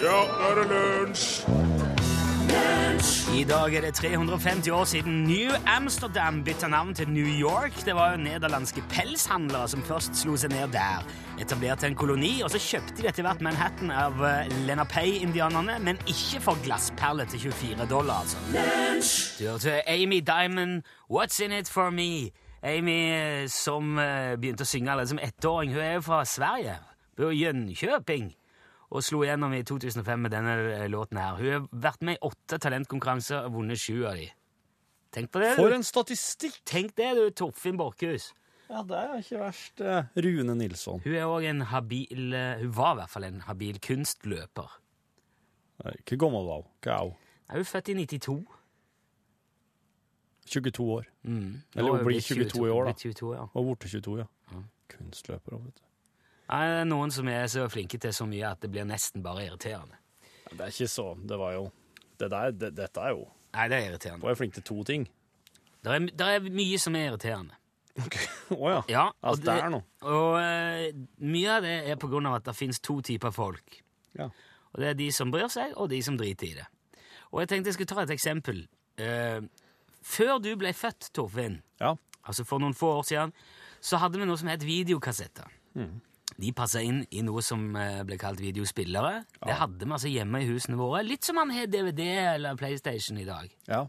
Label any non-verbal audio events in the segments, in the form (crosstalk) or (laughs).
Ja, nå er det lunsj! I dag er det 350 år siden New Amsterdam bytta navn til New York. Det var jo nederlandske pelshandlere som først slo seg ned der. Etablerte en koloni, og så kjøpte de etter hvert Manhattan av eh, Lenape-indianerne, men ikke for glassperler til 24 dollar, altså. Du hørte Amy Diamond, What's In It For Me? Amy eh, som eh, begynte å synge allerede som ettåring, hun er jo fra Sverige, på Jönköping og slo gjennom i 2005 med denne eh, låten her. Hun har vært med i åtte talentkonkurranser og vunnet sju av de. Tenk på det, For du. en statistikk! Tenk det, du, Torfinn Borchhus. Ja, det er ikke verst. eh, Rune Nilsson. Hun er også en habil eh, Hun var i hvert fall en habil kunstløper. Hvor gammel hun? Hva er hun? Hun er født i 92. 22 år. Mm. Eller hun blir 22 i år, da. Blitt 22, ja. Og borte 22, ja. Kunstløper, vet du. Nei, Det er noen som er så flinke til så mye at det blir nesten bare irriterende. Det er ikke så Det var jo det der, det, Dette er jo Nei, det er irriterende. Du er flink til to ting. Det er, er mye som er irriterende. (laughs) Å ja. Ja, Altså, det er noe. og uh, mye av det er på grunn av at det finnes to typer folk. Ja. Og det er de som bryr seg, og de som driter i det. Og jeg tenkte jeg skulle ta et eksempel. Uh, før du ble født, Torfinn, ja. altså for noen få år siden, så hadde vi noe som het videokassetter. De passa inn i noe som eh, ble kalt videospillere. Det hadde vi altså hjemme i husene våre. Litt som man har DVD eller PlayStation i dag. ja.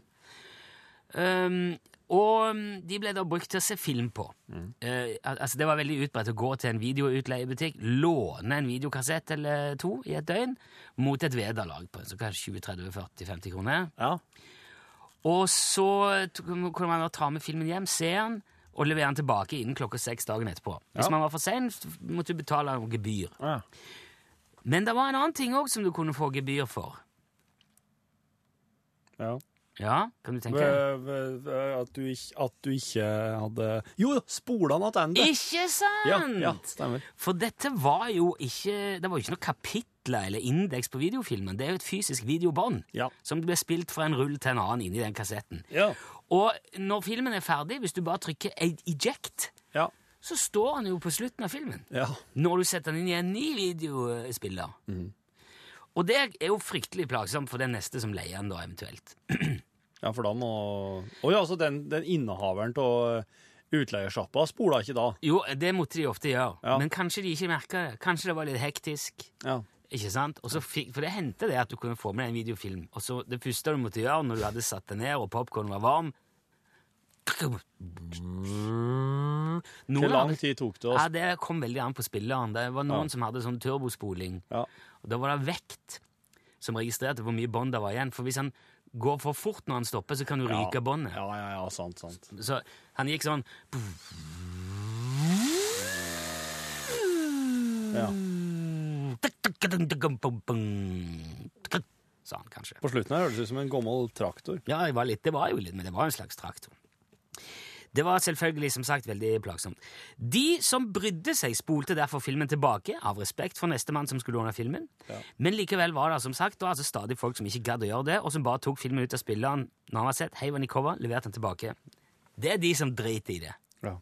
Um, og um, de ble da brukt til å se film på. Mm. Uh, altså Det var veldig utbredt å gå til en videoutleiebutikk, låne en videokassett eller to i et døgn, mot et vederlag på så kanskje 20-30-40-50 kroner. ja. Og så kunne man da ta med filmen hjem, se den, og levere den tilbake innen klokka seks dagen etterpå. Hvis man var for sein, måtte du betale noe gebyr. ja. Men det var en annen ting òg som du kunne få gebyr for. ja. Ja, kan du tenke deg? At, at du ikke hadde Jo, spola tilbake. Ikke sant? Ja, ja, stemmer. For dette var jo ikke Det var jo ikke noe kapitler eller indeks på videofilmen. Det er jo et fysisk videobånd Ja. som ble spilt fra en rull til en annen inni den kassetten. Ja. Og når filmen er ferdig, hvis du bare trykker eject, Ja. så står han jo på slutten av filmen. ja. Når du setter den inn i en ny videospiller. Og det er jo fryktelig plagsomt for den neste som leier den, da, eventuelt. Ja, for da må Å ja, så den, den innehaveren av utleiersjappa spola ikke da? Jo, det måtte de ofte gjøre, Ja. men kanskje de ikke merka det. Kanskje det var litt hektisk. Ja. Ikke sant? Og så fikk, for det hendte det at du kunne få med deg en videofilm, og så det første du måtte gjøre når du hadde satt deg ned og popkornen var varm Hvor lang tid tok det oss? Ja, Det kom veldig an på spilleren. Det var noen Ja. som hadde sånn turbospoling. Ja. Og Da var det vekt som registrerte hvor mye bånd det var igjen. For hvis han går for fort når han stopper, så kan du ryke båndet. Ja, ja, ja, sant, sant. Så han gikk sånn Ja. Sa han kanskje. På slutten her hørtes det ut som en gammel traktor. Ja, det var, litt, det var jo litt, men det var en slags traktor. Det var selvfølgelig som sagt veldig plagsomt. De som brydde seg, spolte derfor filmen tilbake, av respekt for nestemann som skulle låne filmen. Men likevel var det som sagt altså stadig folk som ikke gadd å gjøre det, og som bare tok filmen ut av spilleren når han var sett, heiv den i cover, leverte den tilbake. Det er de som driter i det. Ja.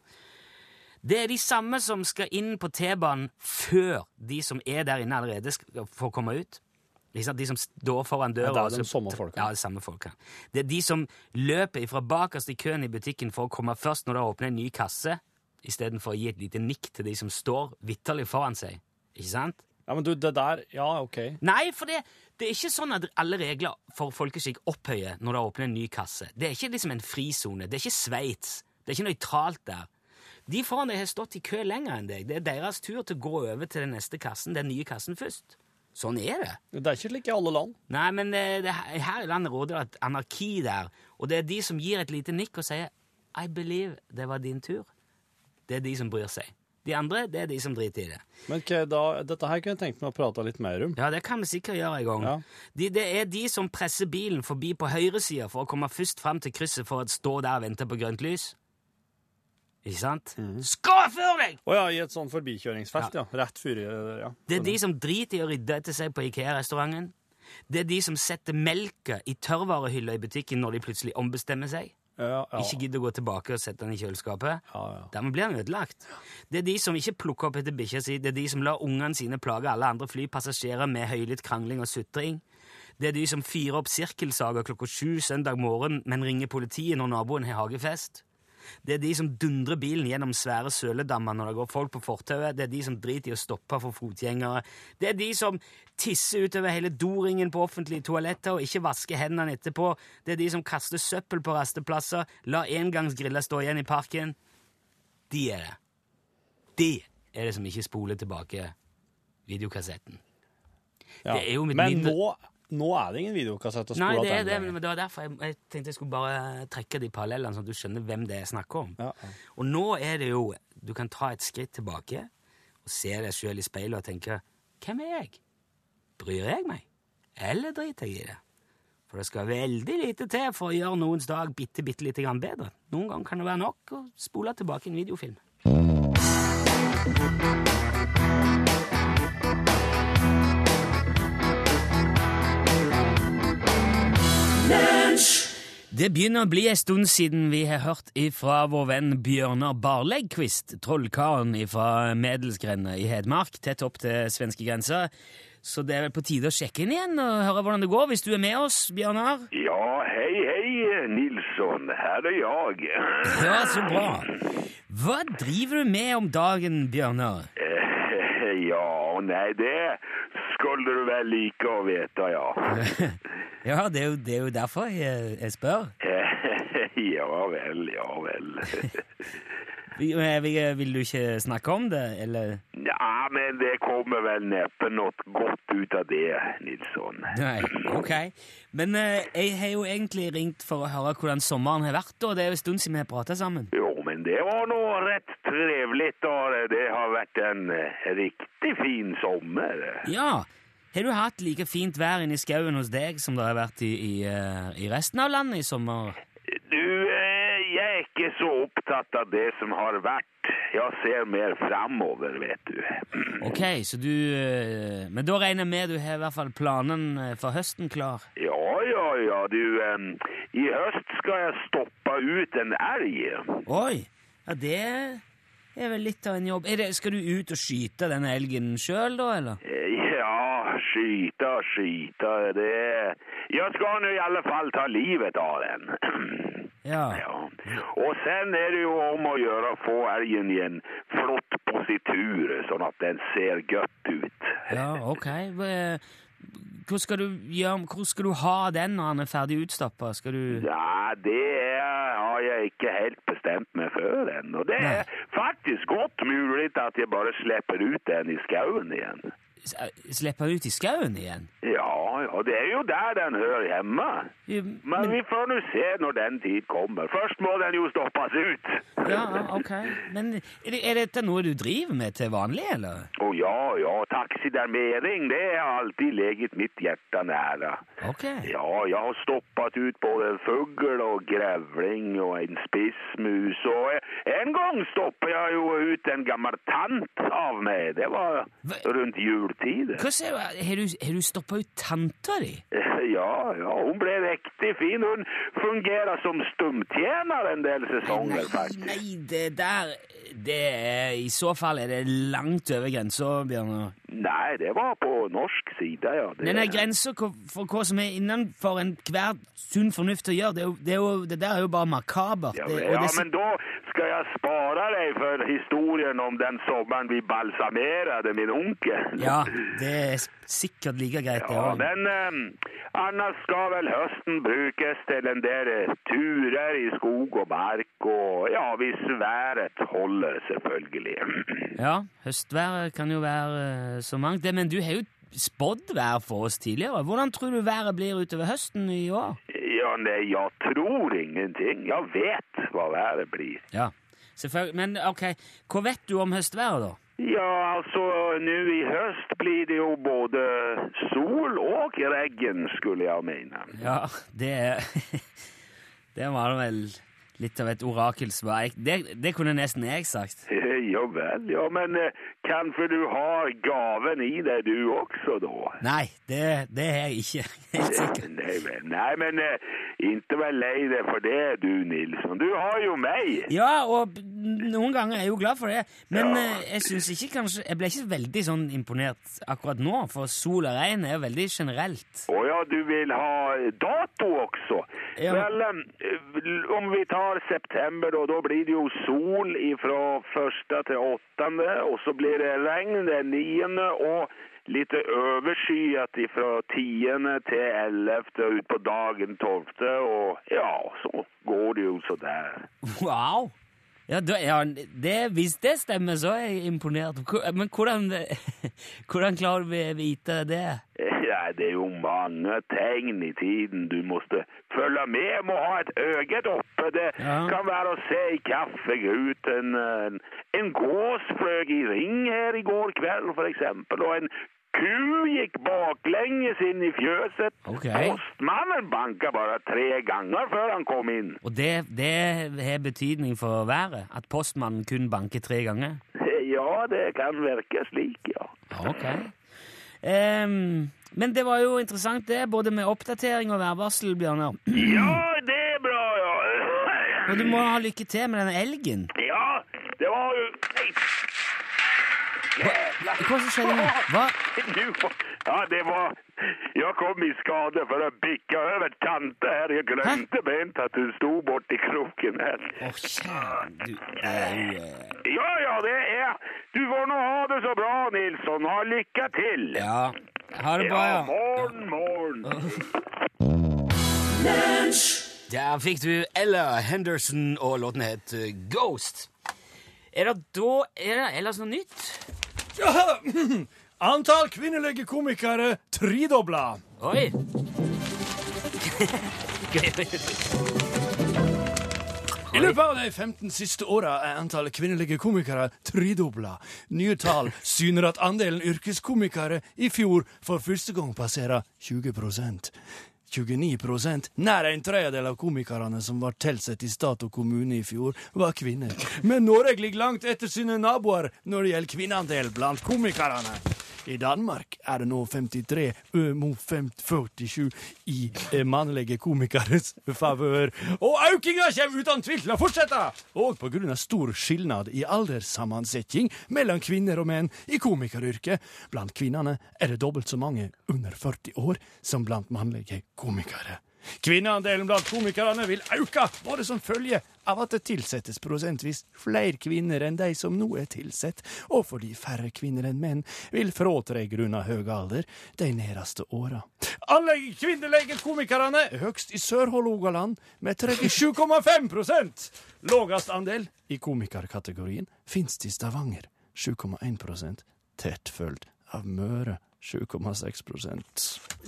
Det er de samme som skal inn på T-banen før de som er der inne allerede, skal få komme ut. De som står foran døra. Ja, det er de samme folka. Ja, det er samme folka. Det er de som løper fra bakerst i køen i butikken for å komme først når det åpner en ny kasse, istedenfor å gi et lite nikk til de som står vitterlig foran seg. Ikke sant? ja, men du, det der Ja, OK. Nei, for det, det er ikke sånn at alle regler for folkeskikk opphøyer når det åpner en ny kasse. Det er ikke liksom en frisone. Det er ikke Sveits. Det er ikke nøytralt der. De foran deg har stått i kø lenger enn deg. Det er deres tur til å gå over til den neste kassen, den nye kassen først. Sånn er det. Det er ikke slik i alle land. Nei, men det, det, her i landet råder det et anarki der, og det er de som gir et lite nikk og sier I believe det var din tur. Det er de som bryr seg. De andre, det er de som driter i det. Men okay, da, dette her kunne jeg tenkt meg å prate litt mer om. Ja, det kan vi sikkert gjøre en gang. Ja. De, det er de som presser bilen forbi på høyresida for å komme først fram til krysset for å stå der og vente på grønt lys. Ikke sant? Skå før deg! Å ja, i et sånn forbikjøringsfelt, ja. Rett før ja. Det er de som driter i å rydde etter seg på Ikea-restauranten. Det er de som setter melka i tørrvarehylla i butikken når de plutselig ombestemmer seg. Ja, ja. ikke gidder å gå tilbake og sette den i kjøleskapet, Ja, ja. dermed blir den ødelagt. Det er de som ikke plukker opp etter bikkja si, det er de som lar ungene sine plage alle andre flypassasjerer med høylytt krangling og sutring. Det er de som fyrer opp sirkelsager klokka sju søndag morgen, men ringer politiet når naboen har hagefest. Det er de som dundrer bilen gjennom svære søledammer når det går folk på fortauet. Det er de som driter i å stoppe for fotgjengere. Det er de som tisser utover hele doringen på offentlige toaletter og ikke vasker hendene etterpå. Det er de som kaster søppel på rasteplasser, lar engangsgriller stå igjen i parken. De er det. De er det som ikke spoler tilbake videokassetten. Ja. Det er jo mitt Men mindre- nå, nå er det ingen videokassett å spole Nei, det er det, men det var derfor jeg, jeg tenkte jeg skulle bare trekke de parallellene, sånn at du skjønner hvem det er snakk om. Ja, ja. Og nå er det jo Du kan ta et skritt tilbake og se deg sjøl i speilet og tenke Hvem er jeg? Bryr jeg meg? Eller driter jeg i det? For det skal veldig lite til for å gjøre noens dag bitte, bitte lite grann bedre. Noen ganger kan det være nok å spole tilbake en videofilm. Det begynner å bli en stund siden vi har hørt ifra vår venn Bjørnar Barleggkvist, trollkaren fra Medelsgrenda i Hedmark, tett opp til svenskegrensa. Så det er vel på tide å sjekke inn igjen og høre hvordan det går, hvis du er med oss, Bjørnar? Ja, hei, hei, Nilsson, Her er jeg. Ja, så bra. Hva driver du med om dagen, Bjørnar? Eh, Ja, og nei, det skulle du vel like å vite, ja. (laughs) Ja, det er jo, det er jo derfor jeg, jeg spør. (laughs) Ja vel, ja väl. (laughs) Vil, vil, vil du ikke snakke om det, eller? Ja, men det kommer vel neppe noe godt ut av det, Nilsson. Nei, ok. Men eh, jeg har jo egentlig ringt for å høre hvordan sommeren har vært, og det er jo en stund siden vi har pratet sammen. Jo, men det var nå rett trivelig, og det har vært en riktig fin sommer. Ja, har du hatt like fint vær inne i skauen hos deg som det har vært i, i, eh, i resten av landet i sommer? Jeg er ikke så opptatt av det som har vært. Jeg ser mer framover, vet du. (clears throat) Ok, så du... eh, Men da regner jeg med du har i hvert fall planen eh, for høsten klar. Ja, ja, ja, du. I høst skal jeg stoppe ut en elg. Oi, ja det er vel litt av en jobb. Det, skal du ut og skyte denne elgen sjøl, da, eller? Eh, Ja, skyte og skyte, det Jeg skal nå i alle fall ta livet av den. (clears throat) Ja. Ja. Og sen er det jo om å gjøre å få elgen i en flott positur, sånn at den ser godt ut. Ja, ok. Hvor skal du gjøre, hvor skal du ha den når den er ferdig utstappa? Skal du Ja, det er, har jeg ikke helt bestemt meg for ennå. Det er faktisk godt mulig at jeg bare slipper ut den i skauen igjen. Slippe ut i skauen igjen? Ja, ja, det er jo der den hører hjemme. Ja, Men vi får nå se når den tid kommer. Først må den jo stoppes ut. Ja, ok. Men er, det, er dette noe du driver med til vanlig, eller? Å ja, ja, taksidermering, det har alltid leget mitt hjerte nære. Ok. Ja, jeg har stoppet ut både fugl og grevling og en spissmus, og en gang stoppet jeg jo ut en gammel tant av meg. Det var rundt rundt jultid. Hva sier du? Har du, har du stoppa ut tanta di? (laughs) Ja, ja, hun ble riktig fin. Hun fungerer som stumtjener en del sesonger, faktisk. nei, det der det er, I så fall er det langt over grensa, Bjørnar. Nei, det var på norsk side, ja. Det, er grensa for hva som er innenfor enhver sunn fornuft å gjøre. Det, det, det der er jo bare makabert. Ja, men- ja, men da skal jeg spare deg for historien om den sommeren vi balsamerte min onkel. ja, (laughs) det er sikkert like greit, det Ja, òg. men eh, annars skal vel høsten brukes til en del turer i skog og mark, og ja, hvis været holder, selvfølgelig. Ja, høstværet kan jo være eh, så mangt, det, men du har jo spådd vær for oss tidligere. Hvordan tror du været blir utover høsten i år? Ja, nei, jeg tror ingenting. Jeg vet hva været blir. Ja, selvfølgelig. Men ok, hva vet du om høstværet, da? Ja, altså, nå i høst blir det jo både sol og regn, skulle jeg mene. Ja, det (laughs) Det var det vel litt av et orakelsvar. Det, det kunne nesten jeg sagt. (laughs) Ja vel, ja, men eh, kanskje du har gaven i deg du også, da? Nei, det, det har jeg ikke. (laughs) Helt sikkert. (laughs) Nei, vel, nei men eh, ikke vær lei deg for det, du, Nilsson. Du har jo meg. Ja, og noen ganger er jeg jo glad for det. Men Ja. eh, jeg synes ikke kanskje Jeg ble ikke veldig sånn imponert akkurat nå, for sol og regn er jo veldig generelt. Å ja, du vil ha dato også? Ja. Vel, eh, om vi tar september, da, da blir det jo sol fra første til åttende, og så blir det regn den niende, og litt overskyet fra tiende til ellevte ut på dagen tolvte, og ja, så går det jo så der. Wow! Ja, da, ja det, Hvis det stemmer, så er jeg imponert. Men hvordan, (laughs) hvordan klarer vi å vite det? Ja, det er jo mange tegn i tiden du måtte følge med, må ha et øye oppe. Det Ja. kan være å se i kaffegruten. En, en gås fløy i ring her i går kveld, eksempel, og en ku gikk baklenges inn i fjøset. Okay. Postmannen banka bare tre ganger før han kom inn. Og det, det har betydning for været? At postmannen kun banker tre ganger? (laughs) Ja, det kan virke slik, ja. Ok. Um, men det var jo interessant, det, både med oppdatering og værvarsel, Bjørnar. (clears throat) Ja, det er bra, ja. Og du må ha lykke til med denne elgen. Ja, det var jo... Hva, hva som skjedde nå? Hva? Ja, det var... Jeg kom i skade for å bikke over tante her. Jeg glemte bent at hun sto borti kroken her. Å, kjære du, er eh, Ja, ja, det er... Du får nå ha det så bra, Nilsson. Ha lykke til. Ja. Ha det bra, Ja, ja. morgen, morgen. Der fikk du Ella Henderson, og låten het eh, Ghost. Er det da Er det ellers noe nytt? (clears throat) Antall kvinnelige komikere tredobla. Oi! I løpet av de 15 siste åra er antallet kvinnelige komikere tredobla. Nye tall syner at andelen yrkeskomikere i fjor for første gang passerer 20 29 Nær en tredjedel av komikerne som ble tilsatt i stat og kommune i fjor, var kvinner. Men Norge ligger langt etter sine naboer når det gjelder kvinneandel blant komikerne. I Danmark er det nå 53 ø, mot 47 i eh, mannlige komikeres favør. Og økninga kommer uten tvil til å fortsette! Og av stor skilnad i alderssammensetning mellom kvinner og menn i komikeryrket. Blant kvinnene er det dobbelt så mange under 40 år som blant mannlige komikere. Kvinneandelen blant komikerne vil øke, bare som følge av at det tilsettes prosentvis flere kvinner enn de som nå er tilsett, og fordi færre kvinner enn menn vil fråtre grunna høy alder de nærmeste åra. Alle kvinnelige komikerne er høgst i Sør-Hålogaland med 37,5% Lågest andel i komikerkategorien finnes i Stavanger, 7,1 tett fulgt av Møre, 7,6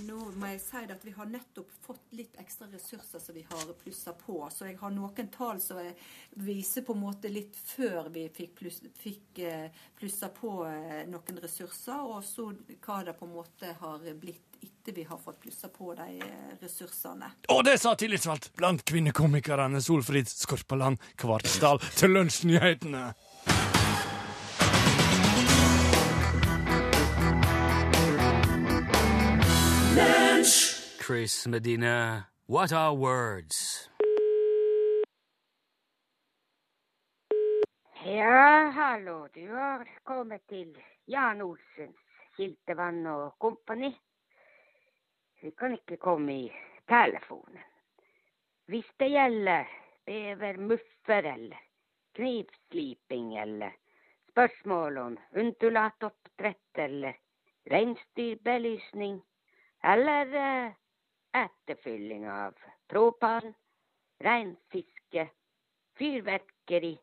Nå må jeg si at vi har nettopp fått litt ekstra ressurser som vi har plussa på. Så jeg har noen tall som jeg viser på en måte litt før vi fikk, pluss, fikk eh, plussa på eh, noen ressurser, og så hva det på en måte har blitt etter vi har fått plussa på de eh, ressursene. Og det sa tillitsvalgt blant kvinnekomikerne Solfrid Skorpaland Kvartsdal til Lunsjnyhetene. Chris Medina, what are words? Ja, hallo. Du har kommet til Jan Olsens Kiltevann og Kompani. Vi kan ikke komme i telefonen. Hvis det gjelder bevermuffer eller knivsliping eller spørsmål om undulatoppdrett eller reinsdyrbelysning eller eh, etterfylling av propan, reinfiske, fyrverkeri,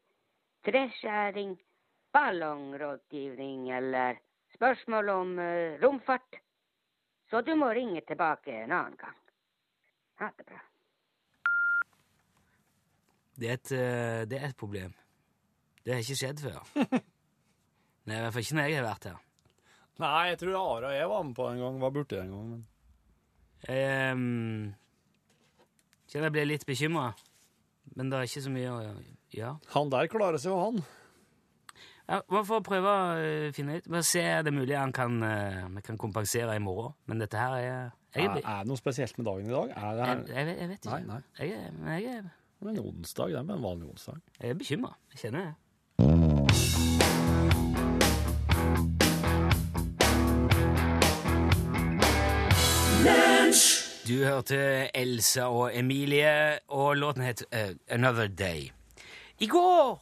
treskjæring, ballongrådgivning eller spørsmål om eh, romfart. Så du må ringe tilbake en annen gang. Ha det bra. Det er et, eh, det er et problem. Det har ikke skjedd før. (laughs) Nei, i hvert fall ikke når jeg har vært her. Nei, jeg tror Are og jeg var med på en gang, var borti en gang. Men... Jeg um, kjenner jeg blir litt bekymra. men det er ikke så mye å gjøre. Han der klarer seg jo, han. Ja, vi får prøve å eh, finne ut. Men se det er mulig han kan, eh, vi kan kompensere i morgen. Men dette her er Jeg, Er, er, det noe spesielt med dagen i dag? Det jeg, jeg, jeg vet ikke. Nei, nei. Jeg, men jeg, er- Det er en onsdag, det er en vanlig onsdag. jeg er bekymra. Jeg kjenner det. Du hørte Elsa og Emilie, og låten het uh, Another Day. I går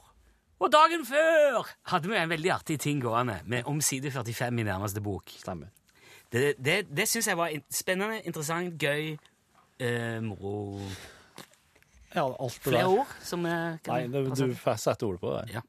og dagen før hadde vi en veldig artig ting gående med om side 45 i nærmeste bok. Stemmer. Det, det, det syns jeg var spennende, interessant, gøy, uh, moro Ja, alt det Flere der. ord som eh, kan Nei, det, du setter ordet på det. Ja.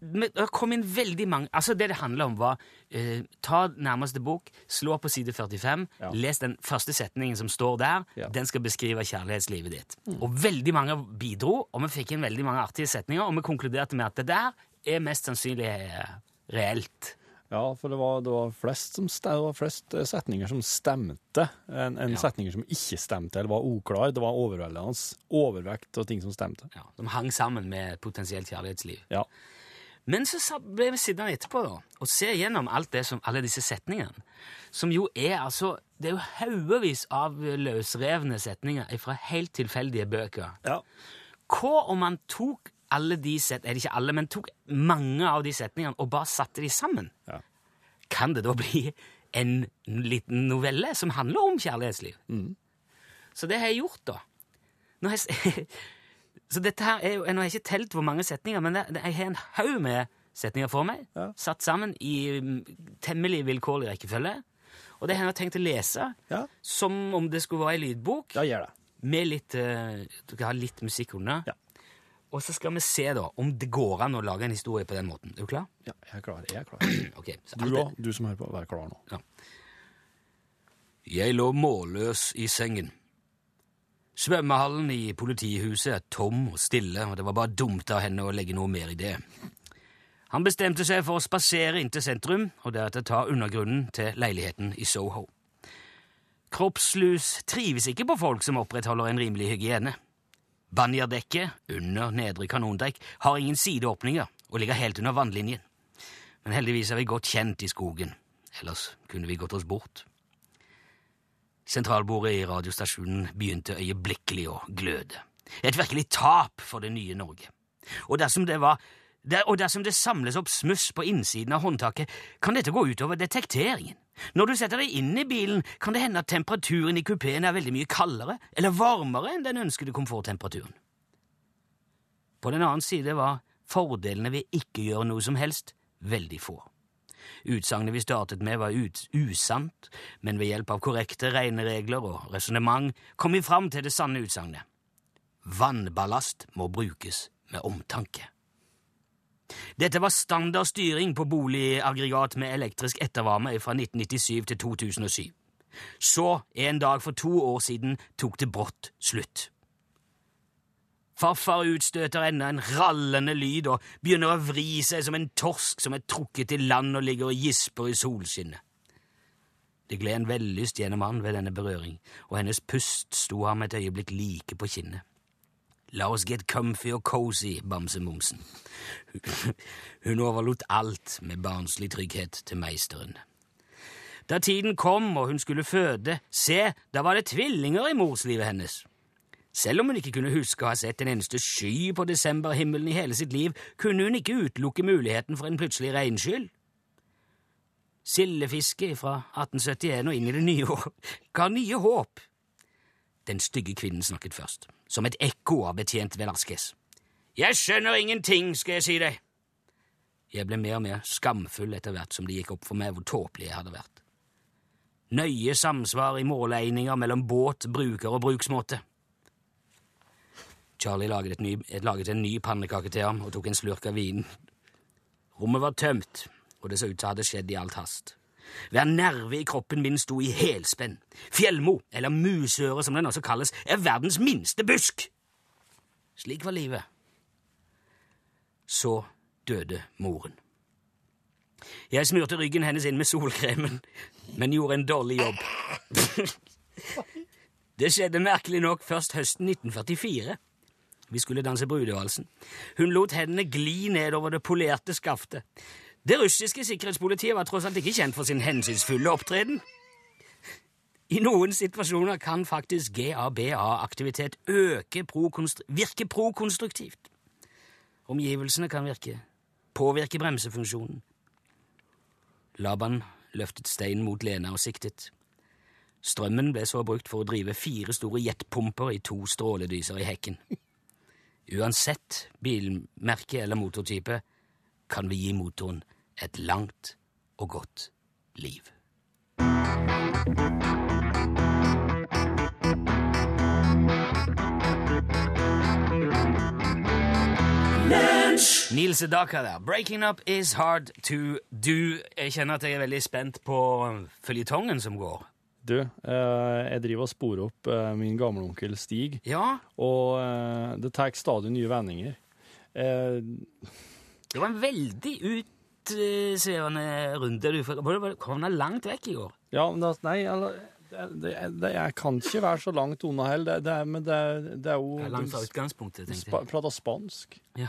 Det kom inn veldig mange Altså Det det handla om, var eh, ta nærmeste bok, slå på side 45, Ja. les den første setningen som står der. Ja. Den skal beskrive kjærlighetslivet ditt. Og veldig mange bidro, og vi fikk inn veldig mange artige setninger, og vi konkluderte med at det der er mest sannsynlig eh, reelt. Ja, for det var, det var flest, som det var flest eh, setninger som stemte, enn en Ja. setninger som ikke stemte, eller var uklar. Det var overveldende overvekt og ting som stemte. Ja, De hang sammen med potensielt kjærlighetsliv. Ja. Men så ble vi sittende etterpå da, og se gjennom som, alle disse setningene, som jo er altså Det er jo haugevis av løsrevne setninger fra helt tilfeldige bøker. Ja. Hva om man tok alle de set, er det ikke alle, men tok mange av de setningene og bare satte de sammen? Ja. Kan det da bli en liten novelle som handler om kjærlighetsliv? Så det har jeg gjort, da. Nå har jeg, (laughs) så dette her er jo, Nå har jeg ikke telt hvor mange setninger, men det, det, jeg har en haug med setninger for meg, Ja. satt sammen i mm, temmelig vilkårlig rekkefølge. Og det har jeg tenkt å lese Ja. som om det skulle være ei lydbok, Ja, gjør det. med litt uh, litt musikk under. Ja. Og så skal vi se da om det går an å lage en historie på den måten. Er du klar? Ja, jeg er klar. Jeg er klar. (clears throat) okay, Du òg, du som hører på, vær klar nå. Jeg lå målløs i sengen. Svømmehallen i politihuset er tom og stille, og det var bare dumt av henne å legge noe mer i det. Han bestemte seg for å spasere inn til sentrum, og deretter ta undergrunnen til leiligheten i Soho. Kroppslus trives ikke på folk som opprettholder en rimelig hygiene. Banjerdekket, under nedre kanondekk, har ingen sideåpninger og ligger helt under vannlinjen. Men heldigvis er vi godt kjent i skogen, ellers kunne vi gått oss bort. Sentralbordet i radiostasjonen begynte øyeblikkelig å gløde. Et virkelig tap for det nye Norge. Og dersom det var der, og dersom det samles opp smuss på innsiden av håndtaket, kan dette gå utover detekteringen. Når du setter deg inn i bilen, kan det hende at temperaturen i kupeen er veldig mye kaldere eller varmere enn den ønskede komforttemperaturen. På den annen side var fordelene ved ikke gjøre noe som helst veldig få. Utsagnet vi startet med, var usant, men ved hjelp av korrekte regneregler og resonnement kom vi fram til det sanne utsagnet. Vannballast må brukes med omtanke. Dette var standard styring på boligaggregat med elektrisk ettervarme fra 1997 til 2007. Så, en dag for to år siden, tok det brått slutt. Farfar utstøter enda en rallende lyd og begynner å vri seg som en torsk som er trukket til land og ligger og gisper i solskinnet. Det gled en vellyst gjennom han ved denne berøring, og hennes pust sto ham et øyeblikk like på kinnet. La oss get comfy og cozy, bamsemumsen. Hun overlot alt med barnslig trygghet til meisteren. Da tiden kom og hun skulle føde, se, da var det tvillinger i morslivet hennes. Selv om hun ikke kunne huske å ha sett en eneste sky på desemberhimmelen i hele sitt liv, kunne hun ikke utelukke muligheten for en plutselig regnskyll. Sildefiske fra 1871 og inn i det nye år (laughs) ga nye håp. Den stygge kvinnen snakket først, som et ekko av betjent Velasquez. Jeg skjønner ingenting, skal jeg si deg. Jeg ble mer og mer skamfull etter hvert som det gikk opp for meg hvor tåpelig jeg hadde vært. Nøye samsvar i måleininger mellom båt, bruker og bruksmåte. Charlie laget, et ny, laget en ny pannekake til ham og tok en slurk av vinen. Rommet var tømt, og det så ut som det hadde skjedd i alt hast. Hver nerve i kroppen min sto i helspenn. Fjellmo, eller musøre som den også kalles, er verdens minste busk. Slik var livet. Så døde moren. Jeg smurte ryggen hennes inn med solkremen, men gjorde en dårlig jobb. (laughs) Det skjedde merkelig nok først høsten 1944. Vi skulle danse brudevalsen. Hun lot hendene gli nedover det polerte skaftet. Det russiske sikkerhetspolitiet var tross alt ikke kjent for sin hensynsfulle opptreden. I noen situasjoner kan faktisk GABA-aktivitet øke virke prokonstruktivt. Omgivelsene kan virke, påvirke bremsefunksjonen. Laban løftet steinen mot Lena og siktet. Strømmen ble så brukt for å drive fire store jetpumper i to stråledyser i hekken. Uansett bilmerke eller motortype kan vi gi motoren et langt og godt liv. Neil Sedaka der. 'Breaking Up Is Hard To Do'. Jeg kjenner at jeg er veldig spent på føljetongen som går. Du, eh, jeg driver og sporer opp eh, min gamleonkel Stig, Ja, og eh, det tar stadig nye vendinger. Eh, det var en veldig utsvevende runde du kom deg langt vekk i går. ja, men det, nei, eller, det, det, det, jeg kan ikke være så langt unna heller, det, det, er- men det, er jo Det er langt fra utgangspunktet, tenkte jeg. jeg. Prater spansk. Ja.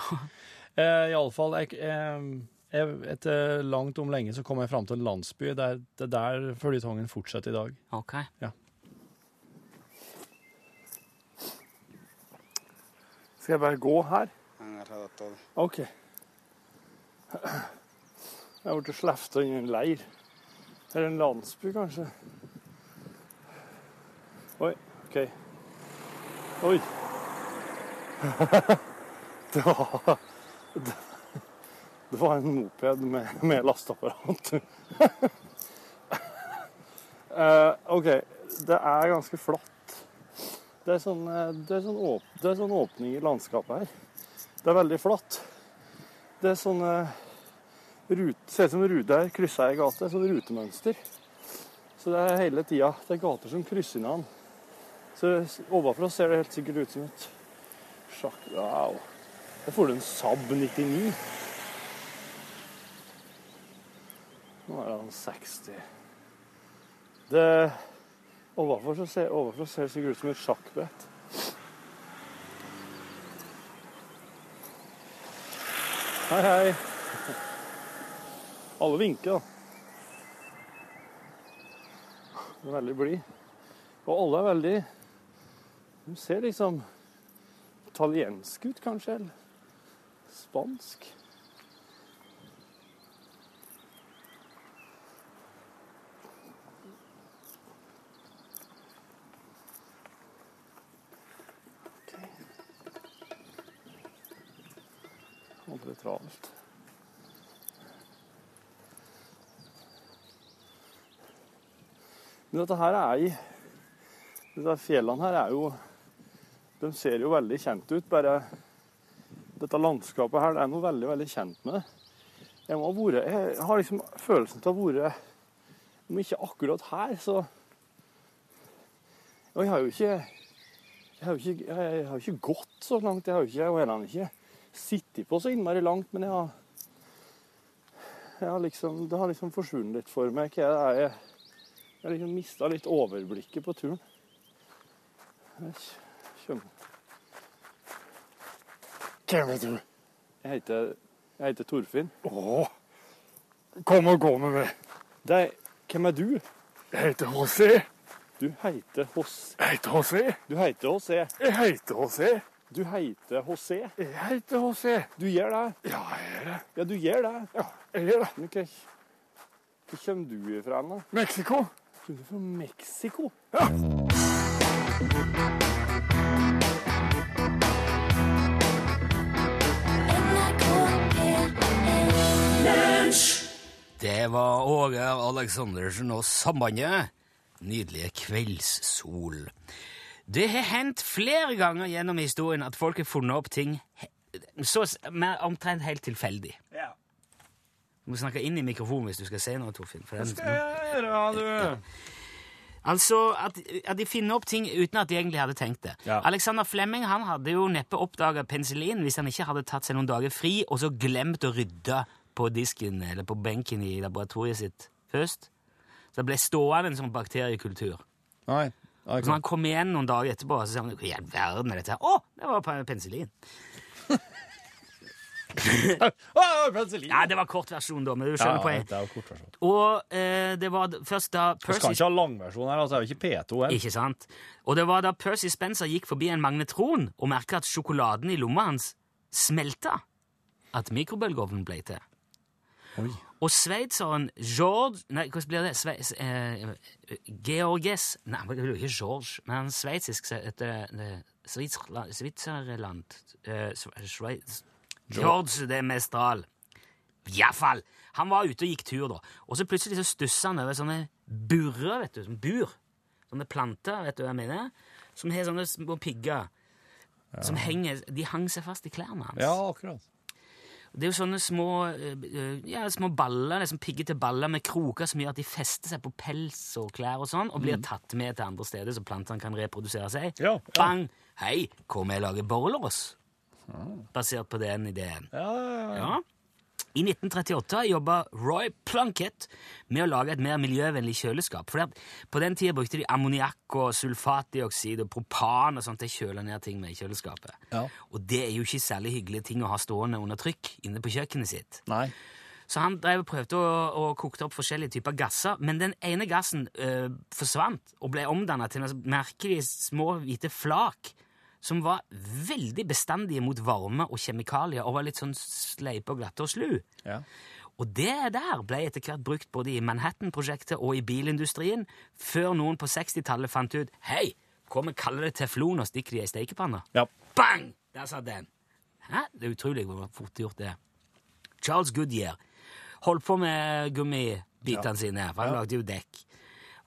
Eh, Iallfall jeg, eh, jeg, Etter langt om lenge så kom jeg fram til en landsby. Det er det er der føljetongen fortsetter i dag. Ok. Skal jeg bare gå her? OK. Jeg har blitt slefta inn i en leir. Eller en landsby, kanskje. Oi. OK. Oi. (laughs) Det var Det, var en moped med, med lasteapparat. uh, (laughs) OK. Det er ganske flatt. Det er sånn, eh, det er sånn, åp det er sånn åpning i landskapet her. Det er veldig flatt. Det er sånn eh, rut, Ser ut som ruter her. Kryssa ei gate. Sånn rutemønster. Så det er hele tida. Det er gater som krysser hverandre. Så ovenfra ser det helt sikkert ut som et sjakk... Wow. Der får du en Saab 99. Nå er han 60. Det Overfor så ser, overfor ser det sikkert ut som et sjakkbrett. Hei, hei. Alle vinker, da. De er veldig blide. Og alle er veldig De ser liksom italienske ut, kanskje. Eller spansk. Aldri travelt. Men dette her er i Disse fjellene her er jo De ser jo veldig kjent ut. Bare dette landskapet her, det er noe veldig, veldig kjent med det. Jeg, jeg har liksom følelsen av å ha vært Om ikke akkurat her, så Og jeg har jo ikke jeg har jo ikke, jeg har ikke gått så langt. Jeg har jo ikke, og heller ikke sittet på så innmari langt, men jeg har, jeg har liksom, det har liksom forsvunnet litt for meg. Jeg, har liksom mista litt overblikket på turen. Jeg. Hvem er du? Jeg heter, jeg heter Torfinn. Å, kom og gå med meg. Det hvem er du? Jeg heter José. Du heter José. Jeg heter José. Du heter José. Jeg heter José. Du heter José. Jeg heter José. Du gjør det. Ja, jeg gjør det. Ja, du gjør det. Ja, jeg gjør det. Ok. hvor kommer du ifra? da? Mexico. Du er fra Mexico? Det var Åge Aleksandersen og Sambandet. Nydelige kveldssol. Det har hendt flere ganger gjennom historien at folk har funnet opp ting så mer omtrent helt tilfeldig. Ja. Du må snakke inn i mikrofonen hvis du skal si noe, Torfinn. for den- Skal jeg gjøre, du? Altså, at, at de finner opp ting uten at de egentlig hadde tenkt det. Ja. Alexander Flemming han hadde jo neppe oppdaga penicillin hvis han ikke hadde tatt seg noen dager fri og så glemt å rydde på disken eller på benken i laboratoriet sitt først. Så det ble stående en sånn bakteriekultur. Nei. Og så når han kom igjen noen dager etterpå, så sa han hva i all verden er dette her? Å, det var pe- penicillin. (laughs) Å, penicillin! Ja, det var kortversjon, da, men du skjønner Ja, poenget. jo kortversjon. Og eh, det var først da Vi skal ikke ha langversjon her, altså. Det er jo ikke P2 her. Ikke sant? Og det var da Percy Spencer gikk forbi en magnetron og merka at sjokoladen i lomma hans smelta, at mikrobølgeovnen ble til. Oi. Og sveitseren George Nei, hvordan blir det? Sveits, eh, Georges Nei, det blir jo ikke George, men sveitsisk Sveitserland eh, Sve- Sveits George det Mestral. Iallfall. Han var ute og gikk tur, da. Og så plutselig så stussa han over sånne burrer, vet du. Sånne bur. Sånne planter, vet du hva jeg mener? Som har sånne små pigger. Som henger De hang seg fast i klærne hans. Ja, akkurat. Det er jo sånne små, eh, ja, små baller, liksom piggete baller med kroker som gjør at de fester seg på pels og klær og sånn, og blir tatt med til andre steder så plantene kan reprodusere seg. Ja, ja. Bang! Hei, hvor vi lager borrelås? Basert på den ideen. Ja, ja, ja. Ja. I 1938 jobba Roy Plunkett med å lage et mer miljøvennlig kjøleskap. For på den tida brukte de ammoniakk og sulfatdioksid og propan og sånt til å kjøle ned ting med i kjøleskapet. Ja. Og det er jo ikke særlig hyggelige ting å ha stående under trykk inne på kjøkkenet sitt. Nei. Så han drev prøvde å, å kokte opp forskjellige typer gasser, men den ene gassen øh, forsvant og ble omdanna til noen merkelige små hvite flak som var veldig bestandige mot varme og kjemikalier og var litt sånn sleipe og glatte og slu. Ja. Og det der ble etter hvert brukt både i Manhattan-prosjektet og i bilindustrien, før noen på 60-tallet fant ut hei, kom og kaller det teflon og stikker det i ei stekepanne. Ja. Bang! Der satt den. Hæ? Det er utrolig hvor fort gjort det. Charles Goodyear holdt på med gummibitene sine, for han lagde jo dekk.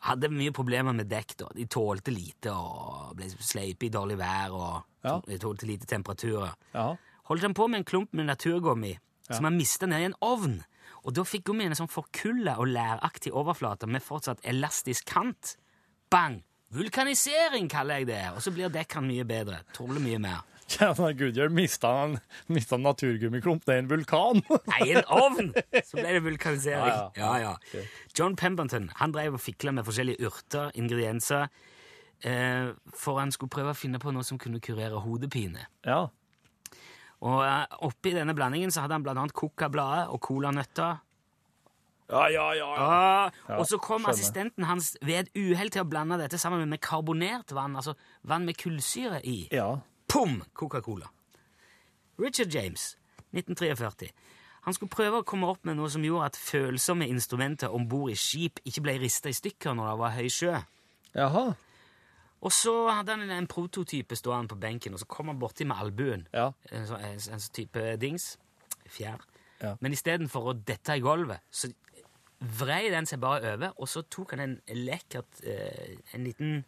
Hadde mye problemer med dekk. da. De tålte lite og ble sleipe i dårlig vær og Ja. tålte lite temperaturer. Ja. Holdt han på med en klump med naturgummi som han mista ned i en ovn. Og da fikk gummien en sånn forkulla og læraktig overflate med fortsatt elastisk kant. Bang! Vulkanisering kaller jeg det. Og så blir dekkene mye bedre. Tåler mye mer. (laughs) Ja, når Goodyear mista en, mista en naturgummiklump Det i en vulkan. (laughs) Nei, en ovn! Så ble det vulkanisering. Ja, Ja, ja. ja. John Pemberton han drev og fikla med forskjellige urter, ingredienser, eh, for han skulle prøve å finne på noe som kunne kurere hodepine. ja. Og eh, oppi denne blandingen så hadde han blant annet kokablader og colanøtter. Ja, ja, ja. ja. Ah, og så kom skjønner. assistenten hans ved et uhell til å blande dette sammen med karbonert vann, altså vann med kullsyre i. ja. Pum! Coca-Cola. Richard James, 1943. Han skulle prøve å komme opp med noe som gjorde at følsomme instrumenter om bord i skip ikke ble rista i stykker når det var høy sjø. Jaha. Og så hadde han en prototype stående på benken, og så kom han borti med albuen. Ja. En sånn en, en sånn type dings. Fjær. Ja. Men istedenfor å dette i gulvet, så vrei den seg bare over, og så tok han en lekkert eh, En liten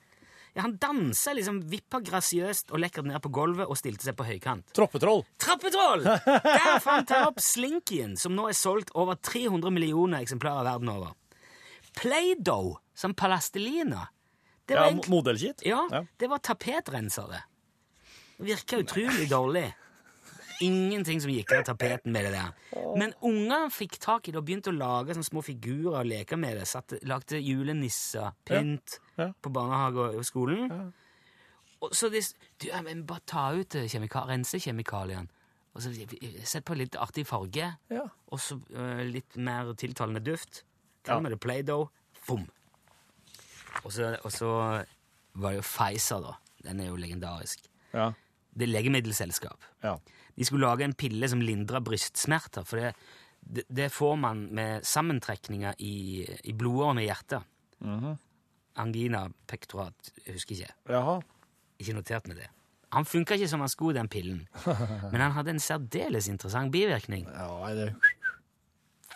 Ja, han dansa liksom, vippa grasiøst og lekkert ned på gulvet og stilte seg på høykant. Troppetroll. Trappetroll! Der (laughs) fant han opp Slinkyen, som nå er solgt over 300 millioner eksemplarer verden over. Play-Doh som palastelina. Det Ja, var, mo- en, Modelkit. ja, Ja. det var tapetrensere. virka utrolig dårlig. Ingenting som gikk av tapeten med det der. Men ungene fikk tak i det og begynte å lage sånne små figurer og leke med det. Satte, lagde julenisser, pynt, Ja. på barnehage og skolen. Og så de, du, ja, men bare ta ut eh, kjemika rense kjemikaliene. Og så Sett på litt artig farge, Ja. og så uh, litt mer tiltalende duft. Ja. Kall det Play-Doh. Bom! Og så var det jo Pfizer, da. Den er jo legendarisk. Ja. Det er legemiddelselskap. Ja. De skulle lage en pille som lindrer brystsmerter, for det, det, det får man med sammentrekninger i, i blodårene i hjertet. Angina pectorat, jeg husker ikke. Jaha. Ikke notert med det. Han funka ikke som han skulle, den pillen. (laughs) Men han hadde en særdeles interessant bivirkning. Ja, det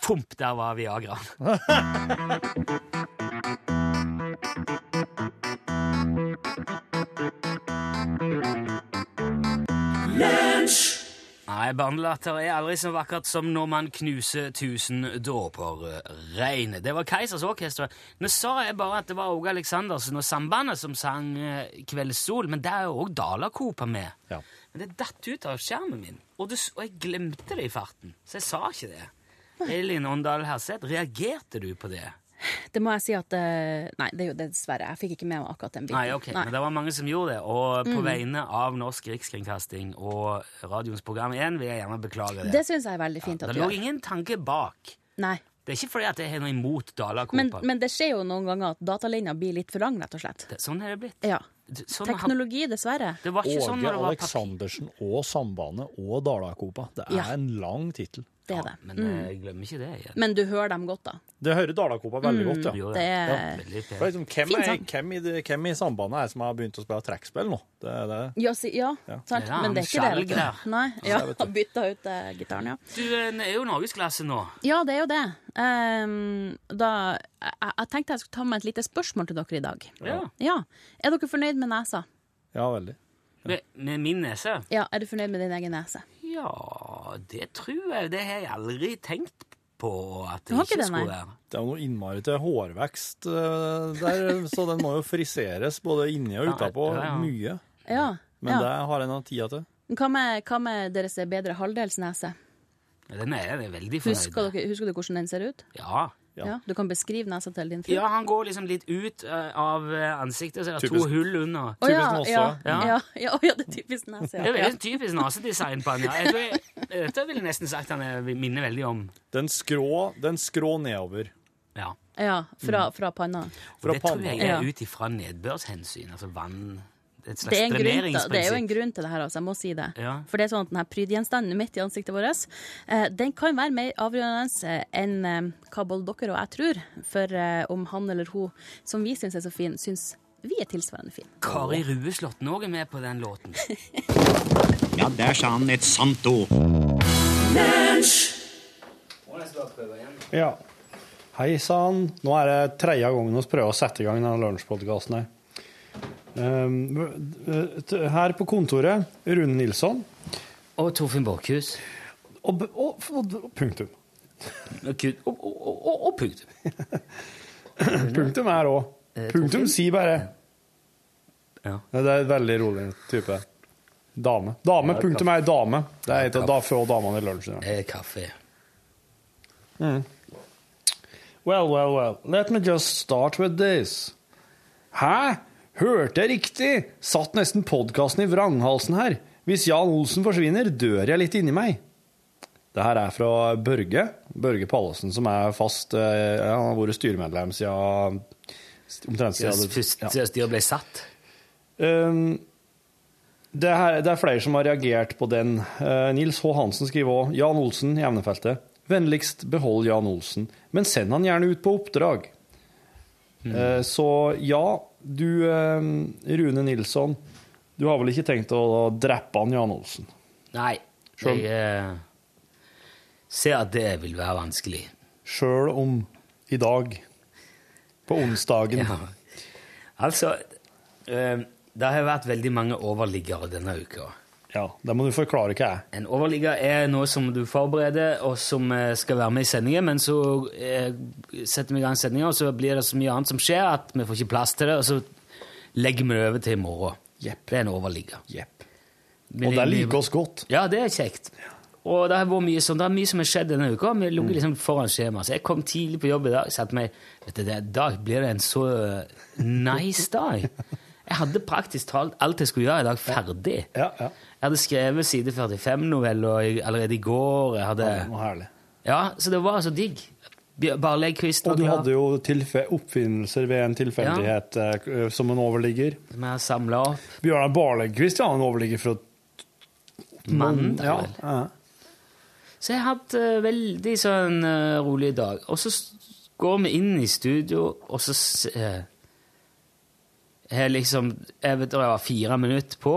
Fomp, der var Viagraen. (laughs) Nei, barnelatter er aldri så vakkert som når man knuser tusen dåper eh, regn. Det var Keisers Orkester. Nå sa jeg bare at det var Åge Aleksandersen og Sambandet som sang eh, Kveldssol, men der er jo òg Dalakopa med. Ja. Men det datt ut av skjermen min, og, det, og jeg glemte det i farten, så jeg sa ikke det. Elin Åndal Herseth, reagerte du på det? Det må jeg si at eh, Nei, det er jo det dessverre. Jeg fikk ikke med meg akkurat den biten. Nei, ok, men det var mange som gjorde det. Og på Mm. vegne av Norsk Rikskringkasting og radioens program 1 vil jeg gjerne beklage det. Det syns jeg er veldig fint at du gjør. det lå ingen tanke bak. Nei. Det er ikke fordi at jeg har noe imot Dalakopa. men det skjer jo noen ganger at datalinja blir litt for lang, rett og slett. Det- Sånn er det blitt. Ja. Sånn Teknologi, dessverre. Det var ikke sånn Åge når det var papir. Aleksandersen og Sambandet og Dalakopa. Det er Ja. en lang tittel. Det er det. Men Mm. jeg glemmer ikke det igjen. Men du hører dem godt, da. Det hører Dalakopa veldig Mm, godt, ja. Det er- Ja. Veldig liksom, hvem, er, hvem, i hvem i Sambandet er det som har begynt å spille trekkspill nå? Det, er det. Ja, si, ja, Ja. sant? Men det er ikke det. du. Nei, ja, har (laughs) bytta ut uh, gitaren, ja. Du det er jo norgesklasse nå. Ja, det er jo det. Um, da, jeg, jeg tenkte jeg skulle ta med et lite spørsmål til dere i dag. Ja. Ja. Er dere fornøyd med nesa? Ja, veldig. Med, med min nese? Ja, Er du fornøyd med din egen nese? Ja, det tror jeg. Det har jeg aldri tenkt på at det ikke skulle være. Det er jo noe innmari til hårvekst eh, der, så den må jo friseres både inni og utapå. ja, ja. Mye. Ja. Men ja. det har jeg nå tida til. Hva, med, hva med deres bedre halvdels nese? Den er jeg veldig fornøyd med. dere, husker du hvordan den ser ut? Ja. Ja. Ja. Du kan beskrive nesa til din fru? ja, han går liksom litt ut eh, av eh, ansiktet, så er det Typisk. to hull under. Å ja, Typisk nese. ja, Ja. ja. Ja, å ja, det er typisk nese. Det er Ja. veldig typisk nasedesign på han, ja. Jeg tror jeg, dette ville jeg nesten sagt han er, minner veldig om. Den skrå, den skrå nedover. Ja. Ja, fra, fra panna. Fra det tror panna. jeg er Ja. ut ifra nedbørshensyn, altså vann Et slags Det er, til- det er jo en grunn til det her, altså. Jeg må si det. Ja. For det er sånn at denne prydgjenstanden midt i ansiktet vårt, eh, den kan være mer avgjørende eh, enn eh, hva både dere og jeg tror, for eh, om han eller hun som vi syns er så fin, syns vi er tilsvarende fin. Kari Rueslåtten òg er med på den låten. (laughs) Ja, der sa han et sant ord. Ja. Hei sann. Nå er det tredje gangen vi prøver å sette i gang denne lunsjpodkasten her. Um, t- her på kontoret, Rune Nilsson. Og Torfinn Borchhus. Og, og, og, punktum. Og, punktum. (laughs) Punktum er òg. Eh, Punktum si sier bare. Ja. Det er en veldig rolig type. Dame. Dame, Ja, punktum er dame. Det er et av da få damene i lunsjen. Eh, kaffe. Well, well, well. Let me just start with this. Hæ? Hørte jeg riktig? Satt nesten podkasten i vranghalsen her. Hvis Jan Olsen forsvinner, dør jeg litt inni meg. Det her er fra Børge. Børge Pallesen, som er fast ja, Han har vært styremedlem siden omtrent Siden først- ja. styret ble satt. Um, det, her, det er flere som har reagert på den. Uh, Nils H. Hansen skriver òg Jan Olsen i. Vennligst behold Jan Olsen, men send han gjerne ut på oppdrag. Uh, så ja, du um, Rune Nilsson, du har vel ikke tenkt å drepe han Jan Olsen? Nei. Selv, Jeg eh, ser at det vil være vanskelig. Sjøl om i dag, på onsdagen Ja. Altså, eh, det har vært veldig mange overliggere denne uka. Ja, det må du forklare hva er. En overligger er noe som du forbereder, og som eh, skal være med i sendingen, men så eh, setter vi i gang sendinga, og så blir det så mye annet som skjer at vi får ikke plass til det, og så legger vi det over til i morgen. Yep. Det er en overligger. Yep. Og det liker oss godt. Ja, det er kjekt. Og det har vært mye sånn, det er mye som har skjedd denne uka. Vi lå Mm. liksom foran skjema. Så jeg kom tidlig på jobb i dag. satte meg, vet du, Da blir det en så nice dag. (laughs) Jeg hadde praktisk talt alt jeg skulle gjøre i dag, ferdig. Ja, ja. Jeg hadde skrevet side 45-noveller i- allerede i går. Jeg hadde, Ja, Noe herlig. ja, Så det var så digg. Bare legg kvisten Og du hadde jo oppfinnelser ved en tilfeldighet eh, som en overligger. Som jeg har samla opp. Bjørnar Barlegkvist ja, en overligger fra Mandag, Ja, vel. ja. Så jeg har hatt uh, veldig sånn uh, rolig dag. Og så går vi inn i studio, og så uh, Jeg liksom Jeg vet det var fire minutter på.